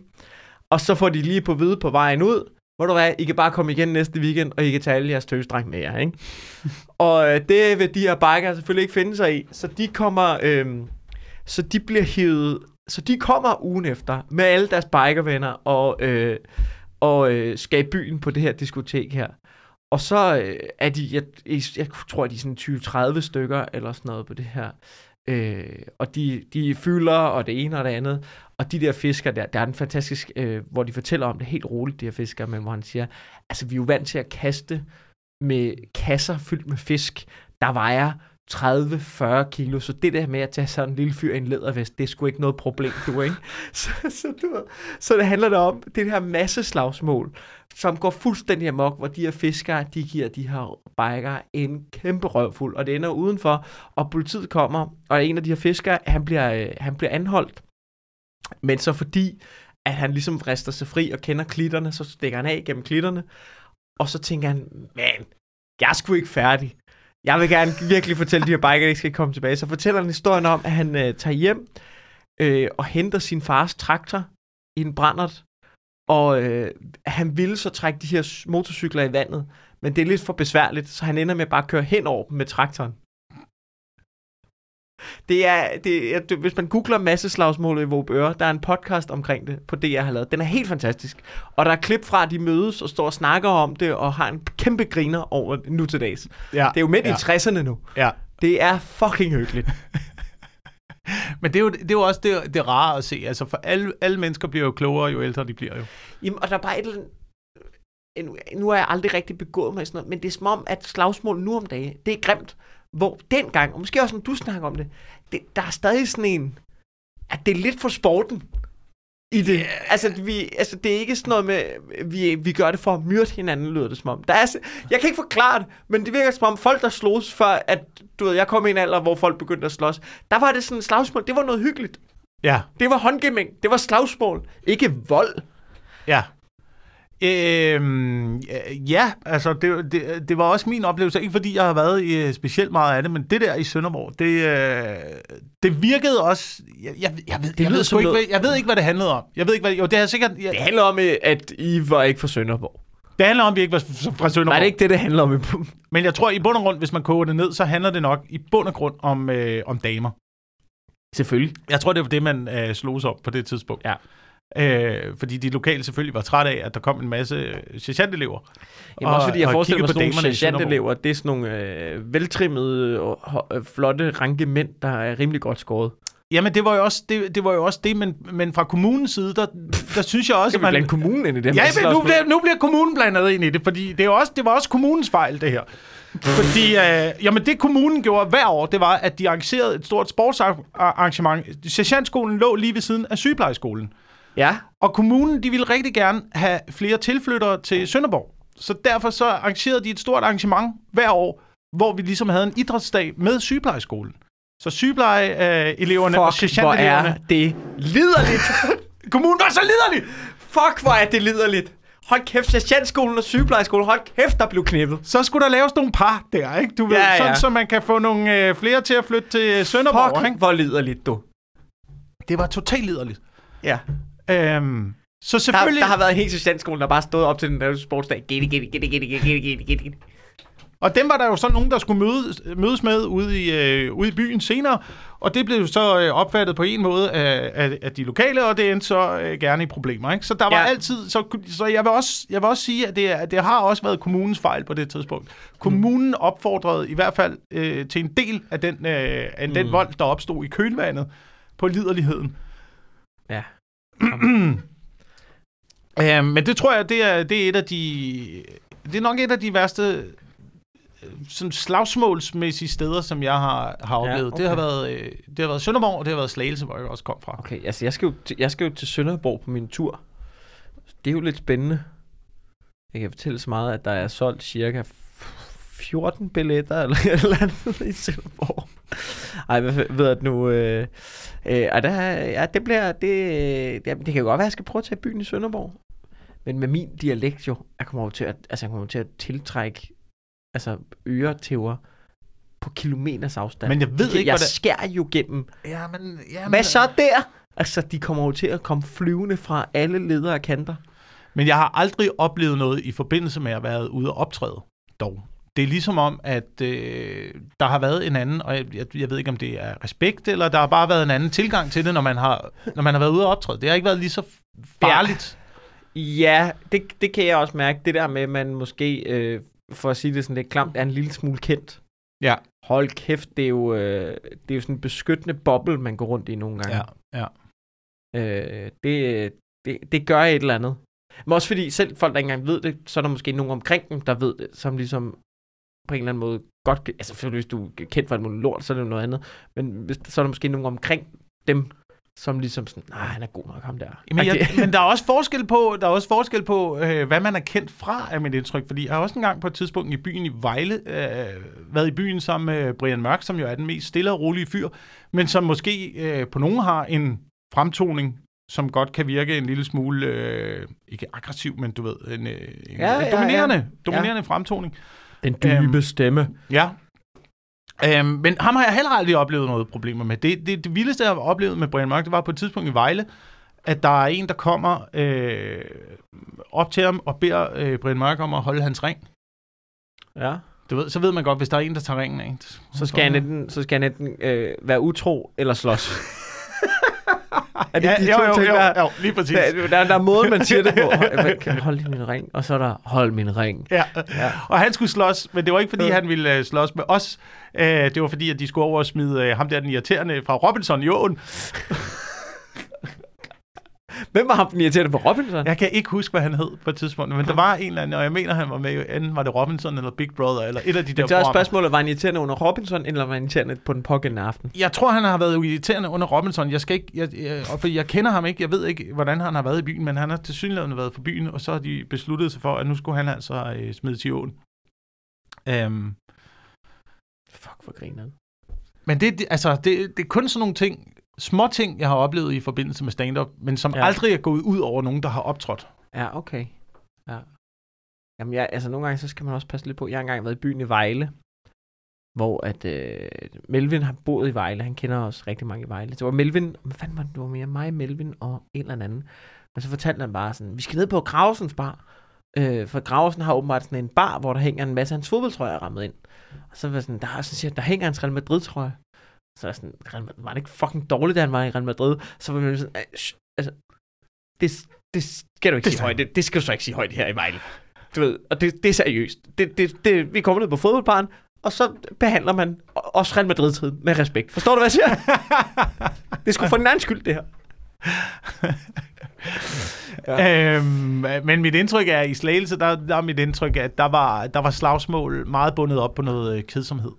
Og så får de lige på vide på vejen ud, hvor du hvad, I kan bare komme igen næste weekend, og I kan tage alle jeres tøsdreng med jer, ikke? og øh, det vil de her bikere selvfølgelig ikke finde sig i, så de kommer, øh, så de bliver hivet, så de kommer ugen efter med alle deres bikervenner og, øh, og øh, skal i byen på det her diskotek her. Og så øh, er de, jeg, jeg tror, de er sådan 20-30 stykker eller sådan noget på det her. Øh, og de, de fylder, og det ene og det andet. Og de der fisker der, der er den fantastisk, øh, hvor de fortæller om det helt roligt, de her fiskere, men hvor han siger, altså vi er jo vant til at kaste med kasser fyldt med fisk, der vejer 30-40 kilo, så det der med at tage sådan en lille fyr i en lædervest, det er sgu ikke noget problem, du ikke? Så, så, du, så det handler der om det her masse slagsmål, som går fuldstændig amok, hvor de her fiskere, de giver de her biker en kæmpe røvfuld, og det ender udenfor, og politiet kommer, og en af de her fiskere, han bliver, øh, han bliver anholdt, men så fordi, at han ligesom vrister sig fri og kender klitterne, så stikker han af gennem klitterne, og så tænker han, man, jeg er sgu ikke færdig. Jeg vil gerne virkelig fortælle de her biker, at de ikke skal komme tilbage. Så fortæller han historien om, at han øh, tager hjem øh, og henter sin fars traktor i en brændert. Og øh, han ville så trække de her motorcykler i vandet, men det er lidt for besværligt, så han ender med bare at køre hen over dem med traktoren. Det er, det er, hvis man googler masseslagsmålet i Våbøre, der er en podcast omkring det på det, jeg har lavet. Den er helt fantastisk. Og der er klip fra, at de mødes og står og snakker om det, og har en kæmpe griner over nu til dags. Ja. Det er jo midt ja. i 60'erne nu. Ja. Det er fucking hyggeligt. Men det er jo, det er jo også det, det rare at se. Altså, for alle, alle mennesker bliver jo klogere, jo ældre de bliver jo. Jamen, og der er bare et eller andet... Nu, nu har jeg aldrig rigtig begået mig i sådan noget, men det er som om, at slagsmål nu om dagen, det er grimt. Hvor dengang, og måske også når du snakker om det, det der er stadig sådan en, at det er lidt for sporten i det. Yeah. Altså, vi, altså, det er ikke sådan noget med, vi, vi gør det for at myrde hinanden, lyder det som om. Der er, jeg kan ikke forklare det, men det virker som om folk, der slås før, at du ved, jeg kom i en alder, hvor folk begyndte at slås, der var det sådan slagsmål, det var noget hyggeligt. Ja, Det var håndgivning, det var slagsmål, ikke vold. ja. Øhm, ja, altså det, det, det var også min oplevelse, ikke fordi jeg har været i øh, specielt meget af det, men det der i Sønderborg, det, øh, det virkede også, jeg, jeg, jeg, ved, Det jeg, ved, sgu ikke, hvad, jeg ved ikke, hvad det handlede om. Jeg ved ikke, hvad, jo, det har sikkert, jeg, Det handler om, øh, at I var ikke fra Sønderborg. det handler om, at vi ikke var fra Sønderborg. Nej, det er ikke det, det handler om. Men jeg tror, i bund og grund, hvis man koger det ned, så handler det nok i bund og grund om, øh, om damer. Selvfølgelig. Jeg tror, det var det, man øh, slog sig op på det tidspunkt. Ja. Øh, fordi de lokale selvfølgelig var trætte af, at der kom en masse øh, sergeantelever. Jamen også fordi jeg og forestiller mig på sådan sergeantelever, det er sådan nogle øh, veltrimmede, og, øh, flotte ranke mænd, der er rimelig godt skåret. Jamen, det var jo også det, det, var jo også det men, men fra kommunens side, der, der synes jeg også, Skal vi at blande man... kommunen ind i det? Ja, men nu bliver, nu bliver kommunen blandet ind i det, fordi det, er også, det var også kommunens fejl, det her. Fordi, øh, jamen det kommunen gjorde hver år, det var, at de arrangerede et stort sportsarrangement. Sergeantskolen lå lige ved siden af sygeplejeskolen. Ja, Og kommunen, de ville rigtig gerne have flere tilflyttere til Sønderborg. Så derfor så arrangerede de et stort arrangement hver år, hvor vi ligesom havde en idrætsdag med sygeplejeskolen. Så sygeplejeeleverne og fuck, hvor er sergeanteleverne... det liderligt. Kommunen var så liderlig! fuck, hvor er det liderligt. Hold kæft, sergeantskolen og sygeplejeskolen, hold kæft, der blev knippet. Så skulle der laves nogle par der, ikke? Du ved, Ja, ja. sådan, så man kan få nogle øh, flere til at flytte til Sønderborg, Fuck, ikke? hvor liderligt, du. Det var totalt liderligt. Ja. Øhm, så selvfølgelig... Der, der har været en hel sessionskole, der bare stod op til den der sportsdag. Gitte, gitte, gitte, gitte, gitte, gitte, gitte, gitte. Og dem var der jo så nogen, der skulle mødes, mødes med ude i, øh, ude i byen senere, og det blev så øh, opfattet på en måde af, af, af de lokale, og det endte så øh, gerne i problemer. Ikke? Så der var ja. altid, så, så jeg, vil også, jeg vil også sige, at det, at det har også været kommunens fejl på det tidspunkt. Kommunen mm. opfordrede i hvert fald øh, til en del af den, øh, af den mm. vold, der opstod i kølvandet på liderligheden. Uh, men det tror jeg, det er, det er et af de... Det er nok et af de værste øh, sådan slagsmålsmæssige steder, som jeg har, har Ja, oplevet. Det har okay. været, øh, det har været Sønderborg, og det har været Slagelse, hvor jeg også kom fra. Okay, altså jeg skal, jo, til- jeg skal jo til Sønderborg på min tur. Det er jo lidt spændende. Jeg kan fortælle så meget, at der er solgt cirka 14 billetter eller eller andet i Sønderborg. Ej, hvad ved jeg nu? Øh, øh, og der, ja, det bliver, det, det, det kan jo godt være, at jeg skal prøve at tage byen i Sønderborg. Men med min dialekt jo, jeg kommer jo til at, altså jeg kommer til at tiltrække altså øretæver på kilometers afstand. Men jeg ved ikke, jeg hvordan- skærer jo gennem Ja, men... Ja, hvad så der? Altså, de kommer jo til at komme flyvende fra alle ledere og kanter. Men jeg har aldrig oplevet noget i forbindelse med at være ude og optræde, dog. Det er ligesom om, at øh, der har været en anden, og jeg, jeg, jeg ved ikke, om det er respekt, eller der har bare været en anden tilgang til det, når man har, når man har været ude og optræde. Det har ikke været lige så farligt. Ja, det, det kan jeg også mærke. Det der med, at man måske, øh, for at sige det sådan lidt klamt, er en lille smule kendt. Ja. Hold kæft, det er jo, øh, det er jo sådan en beskyttende boble, man går rundt i nogle gange. Ja, ja. Øh, det, det, det gør et eller andet. Men også fordi selv folk, der ikke engang ved det, så er der måske nogen omkring dem, der ved det, som ligesom på en eller anden måde godt... Altså selvfølgelig, hvis du er kendt for et lort, så er det jo noget andet. Men hvis, så er der måske nogen omkring dem, som ligesom sådan, nej, han er god nok ham der. Men, jeg, men der er også forskel på, der er også forskel på øh, hvad man er kendt fra, af mit indtryk. Fordi jeg har også engang på et tidspunkt i byen i Vejle, øh, været i byen sammen med Brian Mørk, som jo er den mest stille og rolige fyr, men som måske øh, på nogen har en fremtoning, som godt kan virke en lille smule, øh, ikke aggressiv, men du ved, en, øh, en, Ja, en ja, dominerende, ja. dominerende fremtoning. Den dybe Øhm, stemme. Ja. Øhm, men ham har jeg heller aldrig oplevet noget problemer med. Det, det, det vildeste, jeg har oplevet med Brian Mørk, det var på et tidspunkt i Vejle, at der er en, der kommer øh, op til ham og beder øh, Brian Mørk om at holde hans ring. Ja. Du ved, så ved man godt, hvis der er en, der tager ringen af. Så skal han enten, så skal han enten øh, være utro eller slås. er det ja, de jo, to jo, ting, jo, der- jo, lige præcis. Der, der, der er måden, man siger det på. Hold- Kan holde min ring? Og så er der, hold min ring. Ja. Ja. Og han skulle slås, men det var ikke, fordi Ja. han ville øh, slås med os. Øh, det var, fordi at de skulle over og smide øh, ham der, den irriterende fra Robinson i åen. Hvem var ham, den irriterende på Robinson? Jeg kan ikke huske, hvad han hed på et tidspunkt, men der var en eller anden, og jeg mener, han var med, enten var det Robinson eller Big Brother, eller et af de der Så er spørgsmålet, var han irriterende under Robinson, eller var han irriterende på den pågældende aften? Jeg tror, han har været irriterende under Robinson. Jeg skal ikke, jeg, jeg, fordi jeg kender ham ikke. Jeg ved ikke, hvordan han har været i byen, men han har til synligheden været for byen, og så har de besluttet sig for, at nu skulle han altså øh, smides i åen. Øhm, Fuck, hvor griner men det, det, altså, det, det er kun sådan nogle ting, små ting, jeg har oplevet i forbindelse med stand-up, men som Ja. aldrig er gået ud over nogen, der har optrådt. Ja, okay. Ja. Jamen, jeg, altså nogle gange, så skal man også passe lidt på. Jeg har engang været i byen i Vejle, hvor at øh, Melvin har boet i Vejle. Han kender også rigtig mange i Vejle. Det var Melvin, hvad fanden var det, det var mere mig, Melvin og en eller anden. Og så fortalte han bare sådan, vi skal ned på Gravesens bar. Øh, for Gravesen har åbenbart sådan en bar, hvor der hænger en masse af hans fodboldtrøjer rammet ind. Og så var sådan, der, er, så siger, der hænger hans Real Madrid-trøje. Så er sådan, Madrid- var det ikke fucking dårligt, da han var i Real Madrid? Så var man sådan, "Ej, shh, altså, det, det skal du ikke Det sige højt. Det, det skal du så ikke sige højt her i Vejle. Du ved, og det, det er seriøst. Det, det, det, vi kommer ned på fodboldbaren, og så behandler man også Real Madrid-tid med respekt. Forstår du, hvad jeg siger? det sgu for den anden skyld, det her. Ja. Øhm, men mit indtryk er, at i Slagelse, der, der er mit indtryk, at der var, der var slagsmål meget bundet op på noget øh, kedsomhed.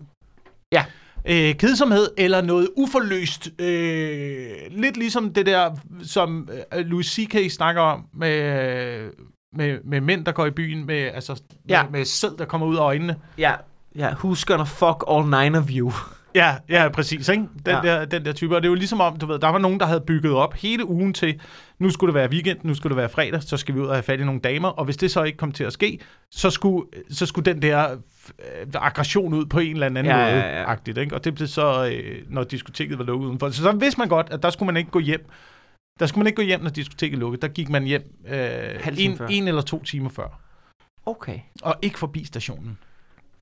Ja. Øh, kedsomhed eller noget uforløst. Øh, lidt ligesom det der, som øh, Louis C.K. snakker om med, med, med mænd, der går i byen med, altså, Ja. med, med sæd, der kommer ud af øjnene. Ja, ja, who's gonna fuck all nine of you? Ja, ja, præcis. Ikke? Den, Ja. der, den der type. Og det er jo ligesom om, du ved, der var nogen, der havde bygget op hele ugen til, nu skulle det være weekend, nu skulle det være fredag, så skal vi ud og have fat i nogle damer. Og hvis det så ikke kom til at ske, så skulle, så skulle den der aggression ud på en eller anden Ja, måde. ja, ja. Agtigt, ikke? Og det blev så, øh, når diskoteket var lukket udenfor. Så så vidste man godt, at der skulle man ikke gå hjem. Der skulle man ikke gå hjem, når diskoteket lukkede. Der gik man hjem øh, en, før. en eller to timer før. Okay. Og ikke forbi stationen.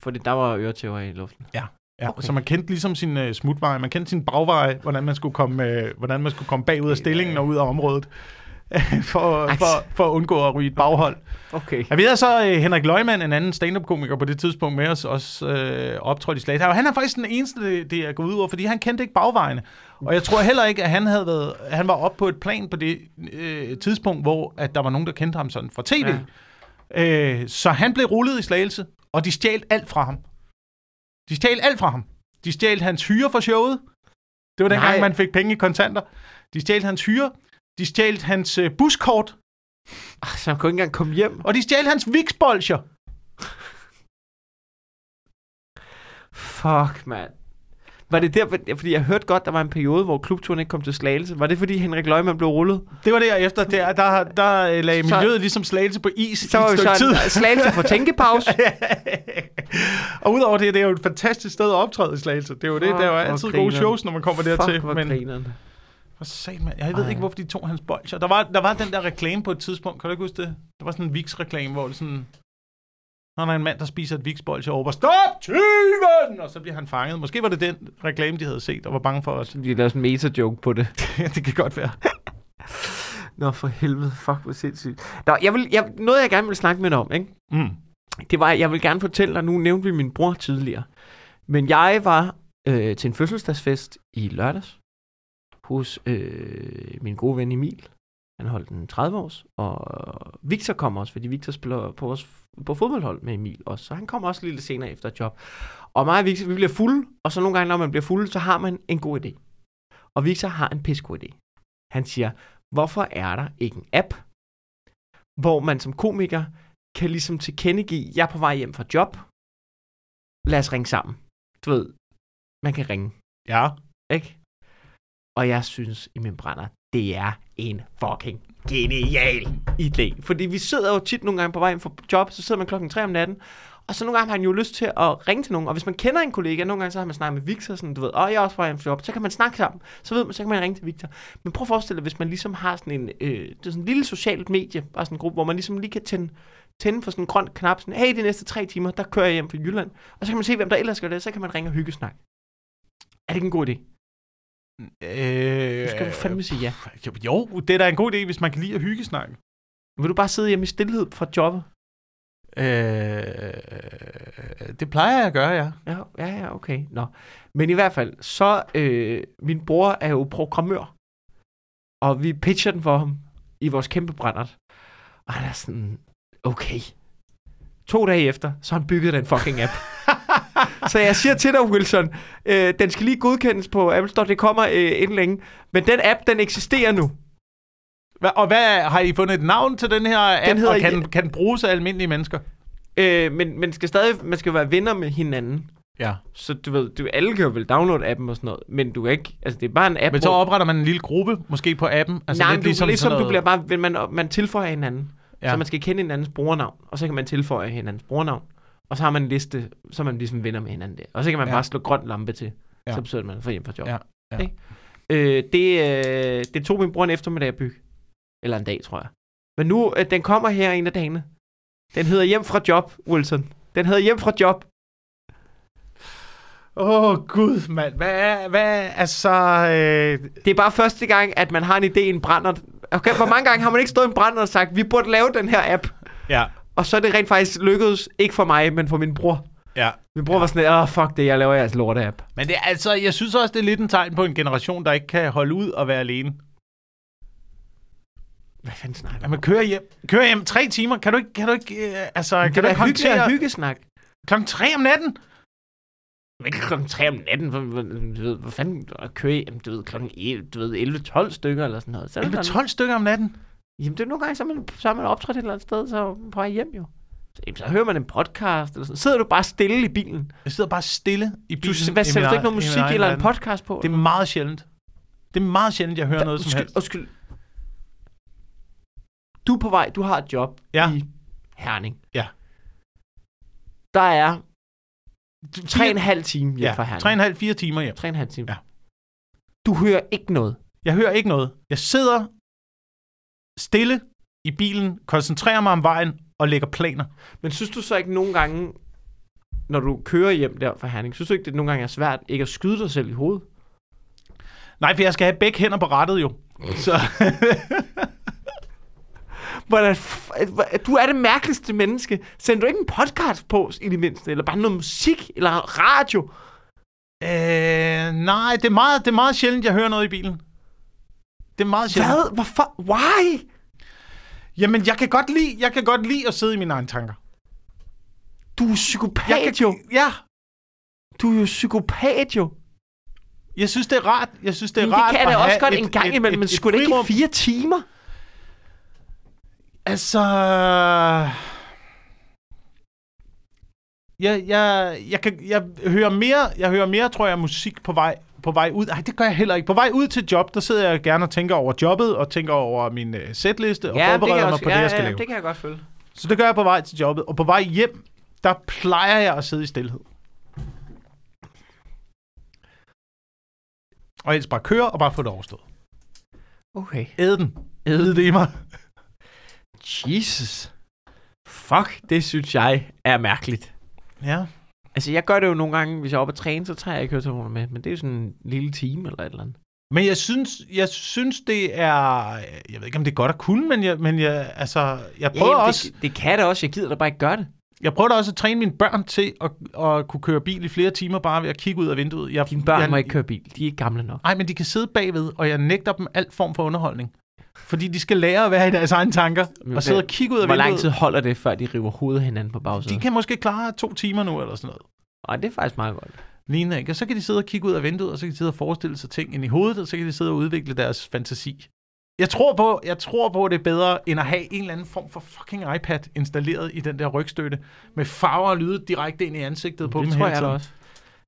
Fordi der var øretæver i luften. Ja, Okay. okay. så man kendte ligesom sin uh, smutveje, man kendte sin bagveje, hvordan man skulle komme, uh, hvordan man skulle komme bagud af stillingen og ud af området. for, for, for at undgå at ryge et baghold. Okay. Ja, vi havde så øh, Henrik Løgman, en anden stand-up-komiker på det tidspunkt med os, også øh, optrådt i. Og han er faktisk den eneste, det, er gået ud over, fordi han kendte ikke bagvejene. Og jeg tror heller ikke, at han, havde været, han var oppe på et plan på det øh, tidspunkt, hvor at der var nogen, der kendte ham sådan fra tv. Ja. Øh, så han blev rullet i Slagelse, og de stjal alt fra ham. De stjal alt fra ham. De stjal hans hyre for showet. Det var dengang, man fik penge i kontanter. De stjal hans hyre. De stjal hans øh, buskort. Ah, Så han kunne ikke engang komme hjem. Og de stjal hans viksbolcher. Fuck, mand. Var det der, fordi jeg hørte godt, der var en periode, hvor klubturen ikke kom til slagelse. Var det, fordi Henrik Løgman blev rullet? Det var derefter. Der, der, der øh, lagde Så- miljøet ligesom slagelse på is Så i var et stykke så tid. slagelse for tænkepause. og udover det, det er jo et fantastisk sted at optræde i Slagelse. Det er jo det, der er jo altid gode shows, når man kommer dertil. Fuck, Men grineren. For sat, man. Jeg ved Ej. ikke, hvorfor de tog hans bolcher. Der var, der var den der reklame på et tidspunkt. Kan du ikke huske det? Der var sådan en Vicks-reklame, hvor det sådan... Når der er en mand, der spiser et Vicks-bolcher over, stop tyven! Og så bliver han fanget. Måske var det den reklame, de havde set, og var bange for os. De lavede sådan en meta-joke på det. det kan godt være. Nå, for helvede. Fuck, hvor sindssygt. Nå, jeg vil, jeg, noget, jeg gerne vil snakke med dig om, ikke? Mm. det var, jeg vil gerne fortælle dig, nu nævnte vi min bror tidligere, men jeg var øh, til en fødselsdagsfest i lørdags hos øh, min gode ven Emil. Han holdt en 30 års, og Victor kom også, fordi Victor spiller på, vores, på fodboldhold med Emil også, så han kom også lidt senere efter job. Og mig og Victor, vi bliver fulde, og så nogle gange, når man bliver fuld, så har man en god idé. Og Victor har en pissegod idé. Han siger, hvorfor er der ikke en app, hvor man som komiker kan ligesom tilkendegive, jeg er på vej hjem fra job. Lad os ringe sammen. Du ved, man kan ringe, Ja. ikke? Og jeg synes i min brænder, det er en fucking genial idé. Fordi vi sidder jo tit nogle gange på vej hjem fra job, så sidder man klokken 3 om natten, og så nogle gange har han jo lyst til at ringe til nogen. Og hvis man kender en kollega, nogle gange så har man snakket med Victor, sådan, du ved, og jeg er også på en hjem fra job, så kan man snakke sammen. Så ved man, så kan man ringe til Victor. Men prøv at forestille dig, hvis man ligesom har sådan en, øh, det er sådan en lille socialt medie, bare sådan en gruppe, hvor man ligesom lige kan tænde, tænde for sådan en grøn knap, sådan, hey, de næste tre timer, der kører jeg hjem fra Jylland. Og så kan man se, hvem der ellers gør det, så kan man ringe og hyggesnak. Er det ikke en god idé? Øh, Nu skal du fandme sige ja. Jo, det er da en god idé, hvis man kan lide at hyggesnakke. Vil du bare sidde hjemme i stillhed fra jobbet? Øh, det plejer jeg at gøre, ja. Ja, ja, ja, okay. Nå. Men i hvert fald, så øh, min bror er jo programmør, og vi pitcher den for ham i vores kæmpe brændert. Og han er sådan, okay. To dage efter, så har han bygget den fucking app. så jeg siger til dig, Wilson, øh, den skal lige godkendes på Apple Store, det kommer øh, inden længe. Men den app, den eksisterer nu. Hva, og hvad har I fundet et navn til den her app, Den hedder- og kan, kan den bruges af almindelige mennesker? Øh, men man skal stadig man skal være venner med hinanden. Ja. Så du ved, du, alle kan jo vel downloade appen og sådan noget, men du kan ikke, altså det er bare en app, Men så opretter man en lille gruppe, måske på appen. Altså Nej, lidt du, ligesom, ligesom sådan du bliver bare, man, man tilføjer hinanden. Ja. Så man skal kende hinandens brugernavn, og så kan man tilføje hinandens brugernavn. Og så har man en liste, så man ligesom venner med hinanden der. Og så kan man ja. Bare slå grøn lampe til. Ja. Så at man får hjem fra job. Ja, ja. Ikke? Øh, det, øh, det tog min bror en eftermiddag at bygge. Eller en dag, tror jeg. Men nu, øh, den kommer her en af dagene. Den hedder Hjem fra job, Wilson. Den hedder Hjem fra job. Åh, oh, gud, mand. Hvad er, hvad er, altså... Øh, Det er bare første gang, at man har en idé i en brænder. Okay, hvor mange gange har man ikke stået i en brænder og sagt, vi burde lave den her app? ja, Og så er det rent faktisk lykkedes, ikke for mig, men for min bror. ja. Min bror ja. var sådan, åh, oh, fuck det, jeg laver jeres lorte-app. Men det altså, jeg synes også, det er lidt en tegn på en generation, der ikke kan holde ud og være alene. Hvad fanden snakker Ja, du men om? køre hjem. Kør hjem tre timer. Kan du ikke, kan du ikke, øh, altså, Det kan du ikke håndtere hyggesnak. klokken tre om natten? Men ikke klokken 3 om natten, for, du ved, hvad fanden, at køre hjem, du ved, klokken 11, du ved, 11-12 stykker eller sådan noget. Så er det sådan- 11-12 stykker om natten? Jamen, det er nogle gange, så er man, så er man optrådt et eller andet sted, så på vej hjem jo. Så, jamen, så hører man en podcast eller sådan Sidder du bare stille i bilen? Jeg sidder bare stille i Du, bilen. hvad i sætter du ikke noget musik egen eller en podcast på? Det er meget sjældent. Det er meget sjældent, jeg hører noget som helst. undskyld. Du er på vej, du har et job Ja. i Herning. Ja. Der er tre og en halv time hjem Ja, fra Herning. tre og en halv, fire timer hjem. Tre og en halv time. Ja. Du hører ikke noget. Jeg hører ikke noget. Jeg sidder stille i bilen, koncentrerer mig om vejen og lægger planer. Men synes du så ikke nogle gange, når du kører hjem der fra Herning, synes du ikke, det nogle gange er svært ikke at skyde dig selv i hovedet? Nej, for jeg skal have begge hænder på rattet jo. Så Hvordan, du er det mærkeligste menneske. Sender du ikke en podcast på, i det mindste? Eller bare noget musik? Eller radio? Øh, nej, det er, meget, det er meget sjældent, jeg hører noget i bilen. Det er meget sjældent. Hvad? Hvorfor? Why? Jamen, jeg kan godt lide, jeg kan godt lide at sidde i mine egne tanker. Du er Jeg psykopat kan, jo. Ja, Du er jo psykopat jo. jeg synes, det er rart. Jeg synes, det er Men rart det kan at jeg da også godt et- en gang et- imellem, et- men skulle det ikke fire timer? Altså... Jeg, jeg, jeg, kan, jeg, hører mere, jeg hører mere, tror jeg, musik på vej, på vej ud. Nej, det gør jeg heller ikke. På vej ud til job, der sidder jeg gerne og tænker over jobbet, og tænker over min uh, setliste, og forbereder mig på det, jeg skal lave. det kan jeg godt følge. Så det gør jeg på vej til jobbet. Og på vej hjem, der plejer jeg at sidde i stillhed. Og ellers bare køre og bare få det overstået. Okay. Æd den. Æd det i mig. Jesus. Fuck, det synes jeg er mærkeligt. Ja. Altså, jeg gør det jo nogle gange, hvis jeg er oppe at træne, så tager jeg ikke høretelefoner med. Men det er jo sådan en lille time eller et eller andet. Men jeg synes, jeg synes, det er... Jeg ved ikke, om det er godt at kunne, men jeg, men jeg, altså, jeg prøver Jamen, også... det, det kan det også. Jeg gider da bare ikke gøre det. Jeg prøver da også at træne mine børn til at, at kunne køre bil i flere timer, bare ved at kigge ud af vinduet. Jeg, Dine børn jeg, må ikke køre bil. De er ikke gamle nok. Nej, men de kan sidde bagved, og jeg nægter dem alt form for underholdning. Fordi de skal lære at være i deres egne tanker, og sidde og kigge ud af Hvor vinduet. lang tid holder det, før de river hovedet hinanden på bagsiden? De kan måske klare to timer nu, eller sådan noget. Ej, det er faktisk meget godt. Lignende, ikke? Og så kan de sidde og kigge ud af vinduet, og så kan de sidde og forestille sig ting ind i hovedet, og så kan de sidde og udvikle deres fantasi. Jeg tror på, jeg tror på, at det er bedre, end at have en eller anden form for fucking iPad installeret i den der rygstøtte, med farver og lyde direkte ind i ansigtet på det dem tror hele jeg også.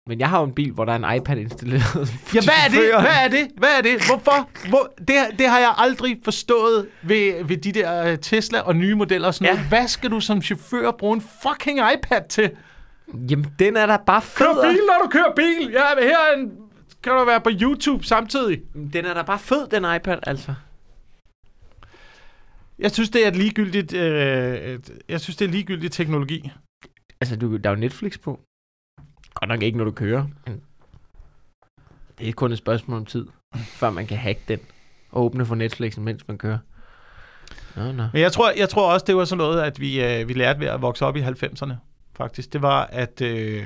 Men jeg har jo en bil, hvor der er en iPad installeret. Ja, hvad er det? Hvad er det? Hvad er det? Hvorfor? Hvor, det, det har jeg aldrig forstået ved, ved de der øh, Tesla og nye modeller og sådan Ja. noget. Hvad skal du som chauffør bruge en fucking iPad til? Jamen, den er da bare fed. Kør bil, når du kører bil! Ja, her er en, kan du være på YouTube samtidig. Den er da bare fed, den iPad, altså. Jeg synes, det er et ligegyldigt, øh, jeg synes, det er ligegyldigt teknologi. Altså, du, der er jo Netflix på. Godt nok ikke, når du kører. Men det er kun et spørgsmål om tid, før man kan hacke den og åbne for Netflix, mens man kører. Nå, nå. Men jeg tror, jeg tror også, det var sådan noget, at vi, øh, vi lærte ved at vokse op i 90'erne, faktisk. Det var, at, øh,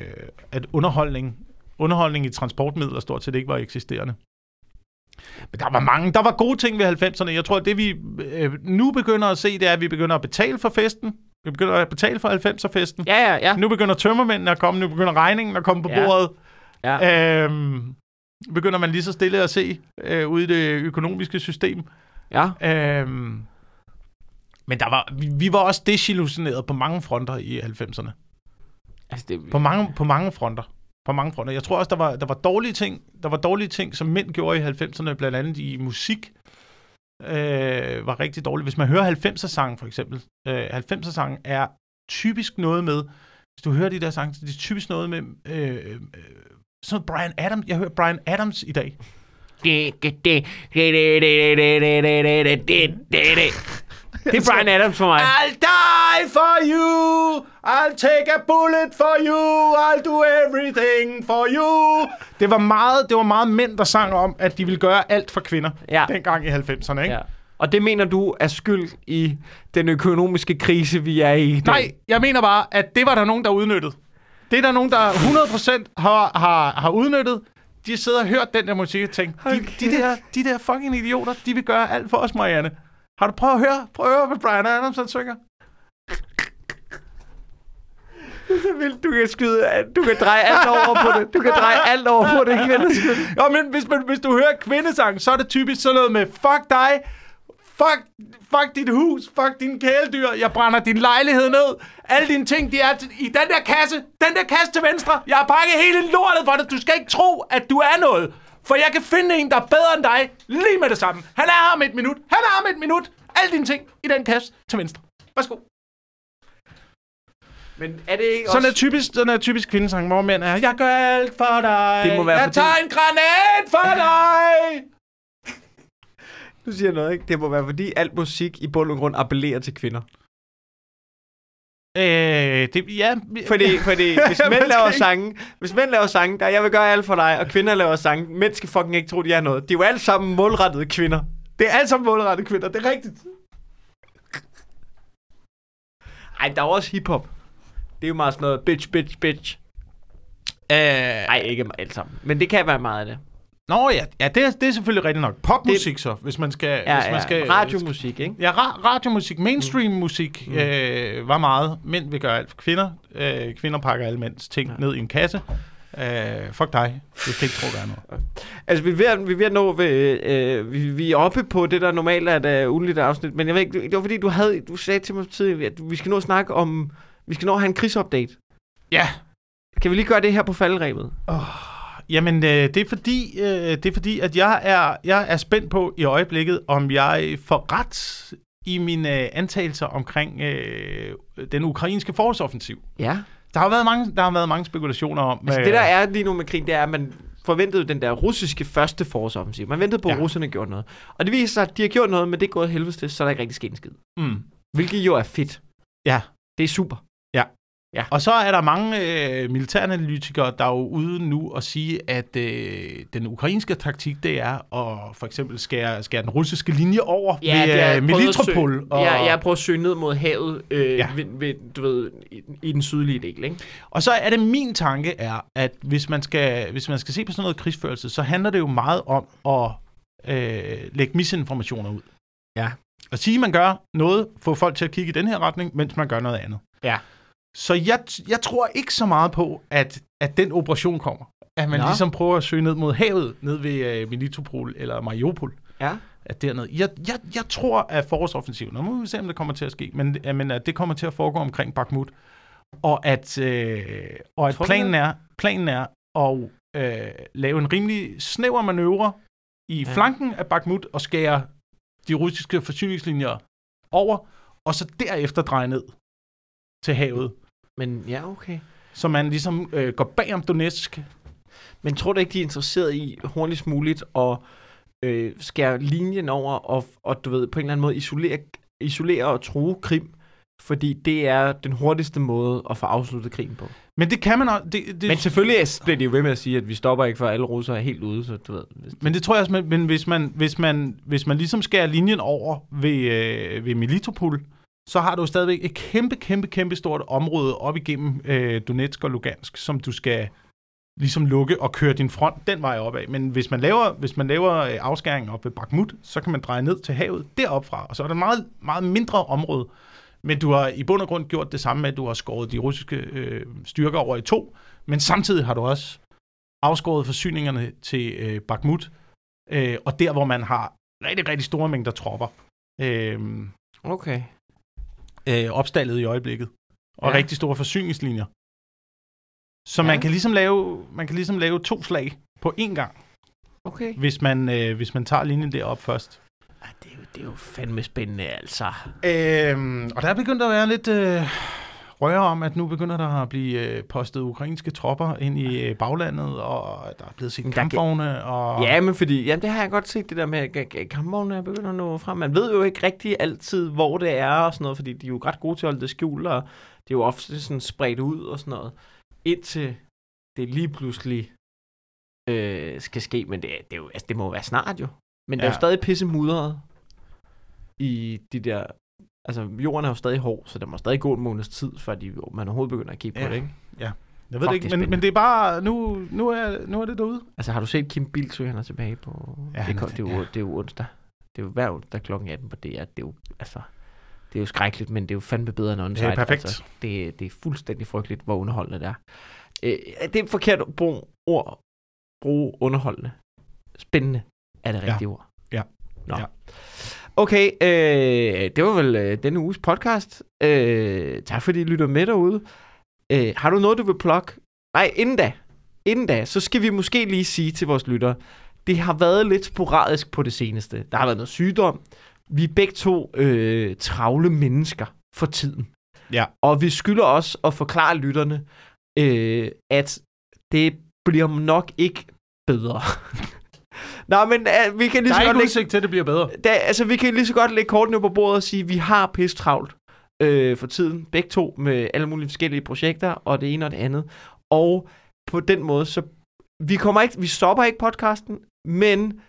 at underholdning, underholdning i transportmidler stort set ikke var eksisterende. Men der var mange, der var gode ting ved 90'erne. Jeg tror, at det vi øh, nu begynder at se, det er, at vi begynder at betale for festen. Vi begynder at betale for 90'er-festen. Ja, ja, ja. Nu begynder tømmermændene at komme, nu begynder regningen at komme på Ja. bordet. ja. Øhm, begynder man lige så stille at se øh, ude i det økonomiske system. ja. Øhm, men der var, vi, vi var også desillusioneret på mange fronter i 90'erne. Altså, det, På mange, på mange fronter. På mange fronter. Jeg tror også, der var, der var dårlige ting, der var dårlige ting, som mænd gjorde i 90'erne, blandt andet i musik, øh, var rigtig dårligt. Hvis man hører 90'er-sangen for eksempel, øh, 90'er-sangen er typisk noget med, hvis du hører de der sange, det er typisk noget med, øh, øh, sådan Brian Adams, jeg hører Brian Adams i dag. Det er Brian Adams for mig. I'll die for you. I'll take a bullet for you. I'll do everything for you. Det var meget, det var meget mænd, der sang om, at de ville gøre alt for kvinder. Ja. Dengang i 90'erne, ikke? Ja. Og det mener du er skyld i den økonomiske krise, vi er i dag? Nej, jeg mener bare, at det var der nogen, der udnyttede. Det er der nogen, der 100% har, har, har udnyttet. De sidder og hørt den der musik og tænkt, de, de, der, de der fucking idioter, de vil gøre alt for os, Marianne. Har du prøvet at høre? Prøv at høre, hvad Brian Adams han synger. Så vil du kan skyde, du kan dreje alt over på det. Du kan dreje alt over på det, kvinde. Ja, men hvis, man, hvis du hører kvindesang, så er det typisk sådan noget med, fuck dig, fuck, fuck dit hus, fuck dine kæledyr, jeg brænder din lejlighed ned, alle dine ting, de er i den der kasse, den der kasse til venstre, jeg har pakket hele lortet for dig, du skal ikke tro, at du er noget, for jeg kan finde en, der er bedre end dig, lige med det samme. Han er her om et minut, han er her om et minut, alle dine ting i den kasse til venstre. Værsgo. Men er det ikke Sådan er også... typisk, sådan er typisk kvindesang, hvor mænd er, jeg gør alt for dig, Det må være, jeg fordi- tager en granat for dig. Du siger noget, ikke? Det må være, fordi alt musik i bund og grund appellerer til kvinder. Øh, det, ja, Fordi, fordi hvis mænd laver sange, hvis mænd laver sange, der jeg vil gøre alt for dig, og kvinder laver sange, mænd skal fucking ikke tro, de er noget. De er jo alle sammen målrettede kvinder. Det er alle sammen målrettede kvinder, det er rigtigt. Ej, der er også hiphop. Det er jo meget sådan noget bitch, bitch, bitch. Øh, Nej, ikke alt sammen. Men det kan være meget af det. Nå ja, ja det, er, det er selvfølgelig rigtigt nok. Popmusik så, hvis man skal... Ja, hvis man ja. skal Radiomusik, ikke? Ja, ra- radiomusik, mainstream musik mm. øh, var meget. Mænd vil gøre alt for kvinder. Øh, kvinder pakker alle mænds ting ja. ned i en kasse. Øh, fuck dig. Det kan ikke tro, der er noget. Altså, vi er ved at, vi er ved at nå ved, øh, vi, vi er oppe på det, der normalt er et uh, ugenligt afsnit, men jeg ved ikke, det var fordi, du, havde, du sagde til mig tidligere, at vi skal nå at snakke om, vi skal nå at have en krigsupdate. Ja. Kan vi lige gøre det her på faldrebet? Oh, jamen, øh, det, er fordi, øh, det er fordi, at jeg er, jeg er spændt på i øjeblikket, om jeg får ret i mine øh, antagelser omkring øh, den ukrainske forårsoffensiv. Ja. Der har været mange, der har været mange spekulationer om... Altså, øh, det der er lige nu med krigen, det er, at man forventede den der russiske første forårsoffensiv. Man ventede på, at Ja. russerne gjorde noget. Og det viser sig, at de har gjort noget, men det er gået helvedes til, så er der ikke rigtig sket en skid. Mm. Hvilket jo er fedt. Ja. Det er super. Og så er der mange øh, militæranalytikere, der er jo ude nu og sige, at øh, den ukrainske taktik, det er at for eksempel skære, skære den russiske linje over ved det er øh, at Melitopol. søge- Ja, jeg prøver at søge ned mod havet øh, Ja. ja. ved, ved, du ved, i, i den sydlige del, ikke? Og så er det min tanke er, at hvis man skal, hvis man skal se på sådan noget krigsførelse, så handler det jo meget om at øh, lægge misinformationer ud. Ja. At sige, at man gør noget, få folk til at kigge i den her retning, mens man gør noget andet. Ja. Så jeg, jeg tror ikke så meget på, at, at den operation kommer. At man Nå. ligesom prøver at søge ned mod havet, ned ved øh, Melitopol eller Mariupol. Ja. At dernede. Jeg, jeg, jeg tror, at forårsoffensiven, nu må vi se, om det kommer til at ske, men, men at det kommer til at foregå omkring Bakhmut. Og at, øh, og at Tror planen er, planen er at øh, lave en rimelig snæver manøvre i ja. flanken af Bakhmut og skære de russiske forsyningslinjer over, og så derefter dreje ned til havet. Men ja, okay. Så man ligesom øh, går bag om Donetsk. Men tror du ikke, de er interesseret i hurtigst muligt at øh, skære linjen over og, og du ved, på en eller anden måde isolere, isolere og true Krim? Fordi det er den hurtigste måde at få afsluttet krigen på. Men det kan man også... Det, det, Men selvfølgelig er- bliver de jo ved med at sige, at vi stopper ikke, for alle russere er helt ude, så du ved. Hvis Men det tror jeg også, men, hvis, man, hvis, man, hvis man ligesom skærer linjen over ved, øh, ved Melitopol, så har du stadigvæk et kæmpe, kæmpe, kæmpe stort område op igennem øh, Donetsk og Lugansk, som du skal ligesom lukke og køre din front den vej opad. Men hvis man laver, hvis man laver øh, afskæringen op ved Bakhmut, så kan man dreje ned til havet deropfra, og så er der meget, meget mindre område. Men du har i bund og grund gjort det samme med, at du har skåret de russiske øh, styrker over i to, men samtidig har du også afskåret forsyningerne til øh, Bakhmut, øh, og der, hvor man har rigtig, rigtig store mængder tropper øh, Okay øh, opstallet i øjeblikket, og Ja. rigtig store forsyningslinjer. Så Ja. man kan ligesom lave man kan ligesom lave to slag på én gang, Okay. hvis man øh, hvis man tager linjen derop først. Ej, det, er jo, det er jo fandme spændende, altså. Øhm, og der er begyndt at være lidt øh, røre om, at nu begynder der at blive øh, postet ukrainske tropper ind i øh, baglandet, og der er blevet set kampvogne, og... Ja, men fordi, jamen det har jeg godt set, det der med, at kampvognene er begyndt at nå frem. Man ved jo ikke rigtig altid, hvor det er og sådan noget, fordi de er jo ret gode til at holde det skjult, og det er jo ofte sådan spredt ud og sådan noget, indtil det lige pludselig øh, skal ske, men det, er- det, er jo, altså, det må jo være snart jo. Men ja. der er jo stadig pisse mudret i de der, altså jorden er jo stadig hård, så der må stadig gå en måneds tid, før de, man overhovedet begynder at kigge på Ja. det, ikke? Jeg ved Fuck, det ikke, men, men det er bare, nu, nu, er, nu er det derude. Altså har du set Kim Bilsø, han er tilbage på... Ja, Ja, det, kom, det, er jo, ja. det er jo onsdag. Det er jo hver onsdag kl. 18 på DR. Det er jo, altså, det er jo skrækkeligt, men det er jo fandme bedre end onside. Det er perfekt. Altså, det, det er fuldstændig frygteligt, hvor underholdende det er. Øh, det er forkert at bruge ord. Bruge underholdende. Spændende er det Ja. rigtige ord. Ja. Nå. Ja. Okay, øh, det var vel øh, denne uges podcast. Øh, tak fordi I lytter med derude. Øh, har du noget, du vil plukke? Nej, inden da, inden da, så skal vi måske lige sige til vores lyttere, det har været lidt sporadisk på det seneste. Der har været noget sygdom. Vi er begge to øh, travle mennesker for tiden. Ja. Og vi skylder også at forklare lytterne, øh, at det bliver nok ikke bedre. Nå, men øh, vi kan lige Der så er godt ikke udsigt til, at det bliver bedre. da, altså, vi kan lige så godt lægge kortene på bordet og sige, at vi har pisse travlt øh, for tiden. Begge to med alle mulige forskellige projekter, og det ene og det andet. Og på den måde, så vi kommer ikke, vi stopper ikke podcasten, men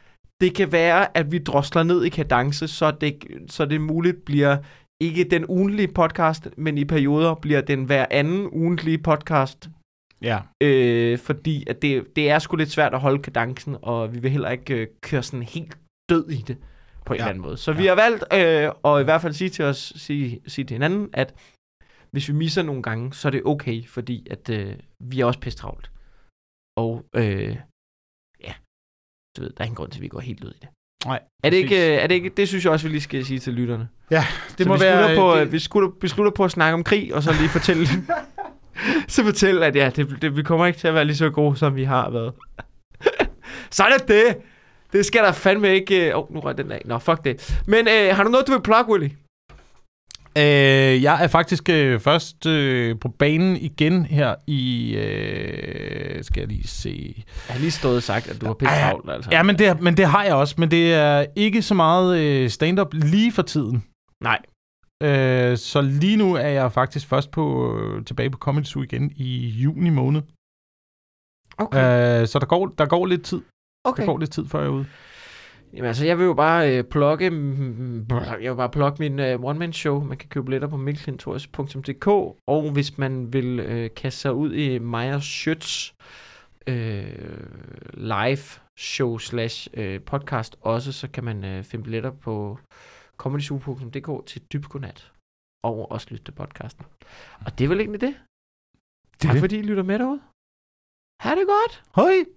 det kan være, at vi drosler ned i kadence, så det, så det muligt bliver ikke den ugentlige podcast, men i perioder bliver den hver anden ugentlige podcast. Ja. Øh, fordi at det, det er sgu lidt svært at holde kadencen, og vi vil heller ikke øh, køre sådan helt død i det på en Ja. eller anden måde. Så Ja. vi har valgt øh, at i hvert fald sige til os, sige, sige til hinanden, at hvis vi misser nogle gange, så er det okay, fordi at øh, vi er også pisse travlt. Og øh, ja, du ved, der er ingen grund til, at vi går helt ud i det. Nej, Er det, ikke, øh, er det ikke, det synes jeg også, vi lige skal sige til lytterne. Det så må vi være... På, det- det... Vi slutter, vi slutter på at snakke om krig, og så lige fortælle, så fortælle, at ja, det, det, vi kommer ikke til at være lige så gode, som vi har været. så er det det. Skal der fandme ikke... Åh, oh, nu røg den af. Nå, fuck det. Men øh, har du noget, du vil plukke, Willy? Øh, jeg er faktisk øh, først øh, på banen igen her i... Øh, skal jeg lige se... Jeg har lige stået og sagt, at du har pisse travlt, altså. Ja, men det, men det har jeg også, men det er ikke så meget øh, stand-up lige for tiden. Nej. Øh, så lige nu er jeg faktisk først på øh, tilbage på Comedy Zoo igen i juni måned. Okay. Øh, så der går, der går lidt tid. Der okay. går lidt tid, før jeg er ude. Jamen altså, jeg vil jo bare øh, plukke, mm, jeg vil bare plukke min øh, one-man-show. Man kan købe billetter på mikkelklintorius.dk, og hvis man vil øh, kaste sig ud i Maja Schøtz øh, live show slash øh, podcast også, så kan man øh, finde billetter på comedyzoo.dk til dybgodnat og også lytte til podcasten. Og det er vel egentlig det. Det er tak det. fordi I lytter med derude. Ha' det godt. Hej!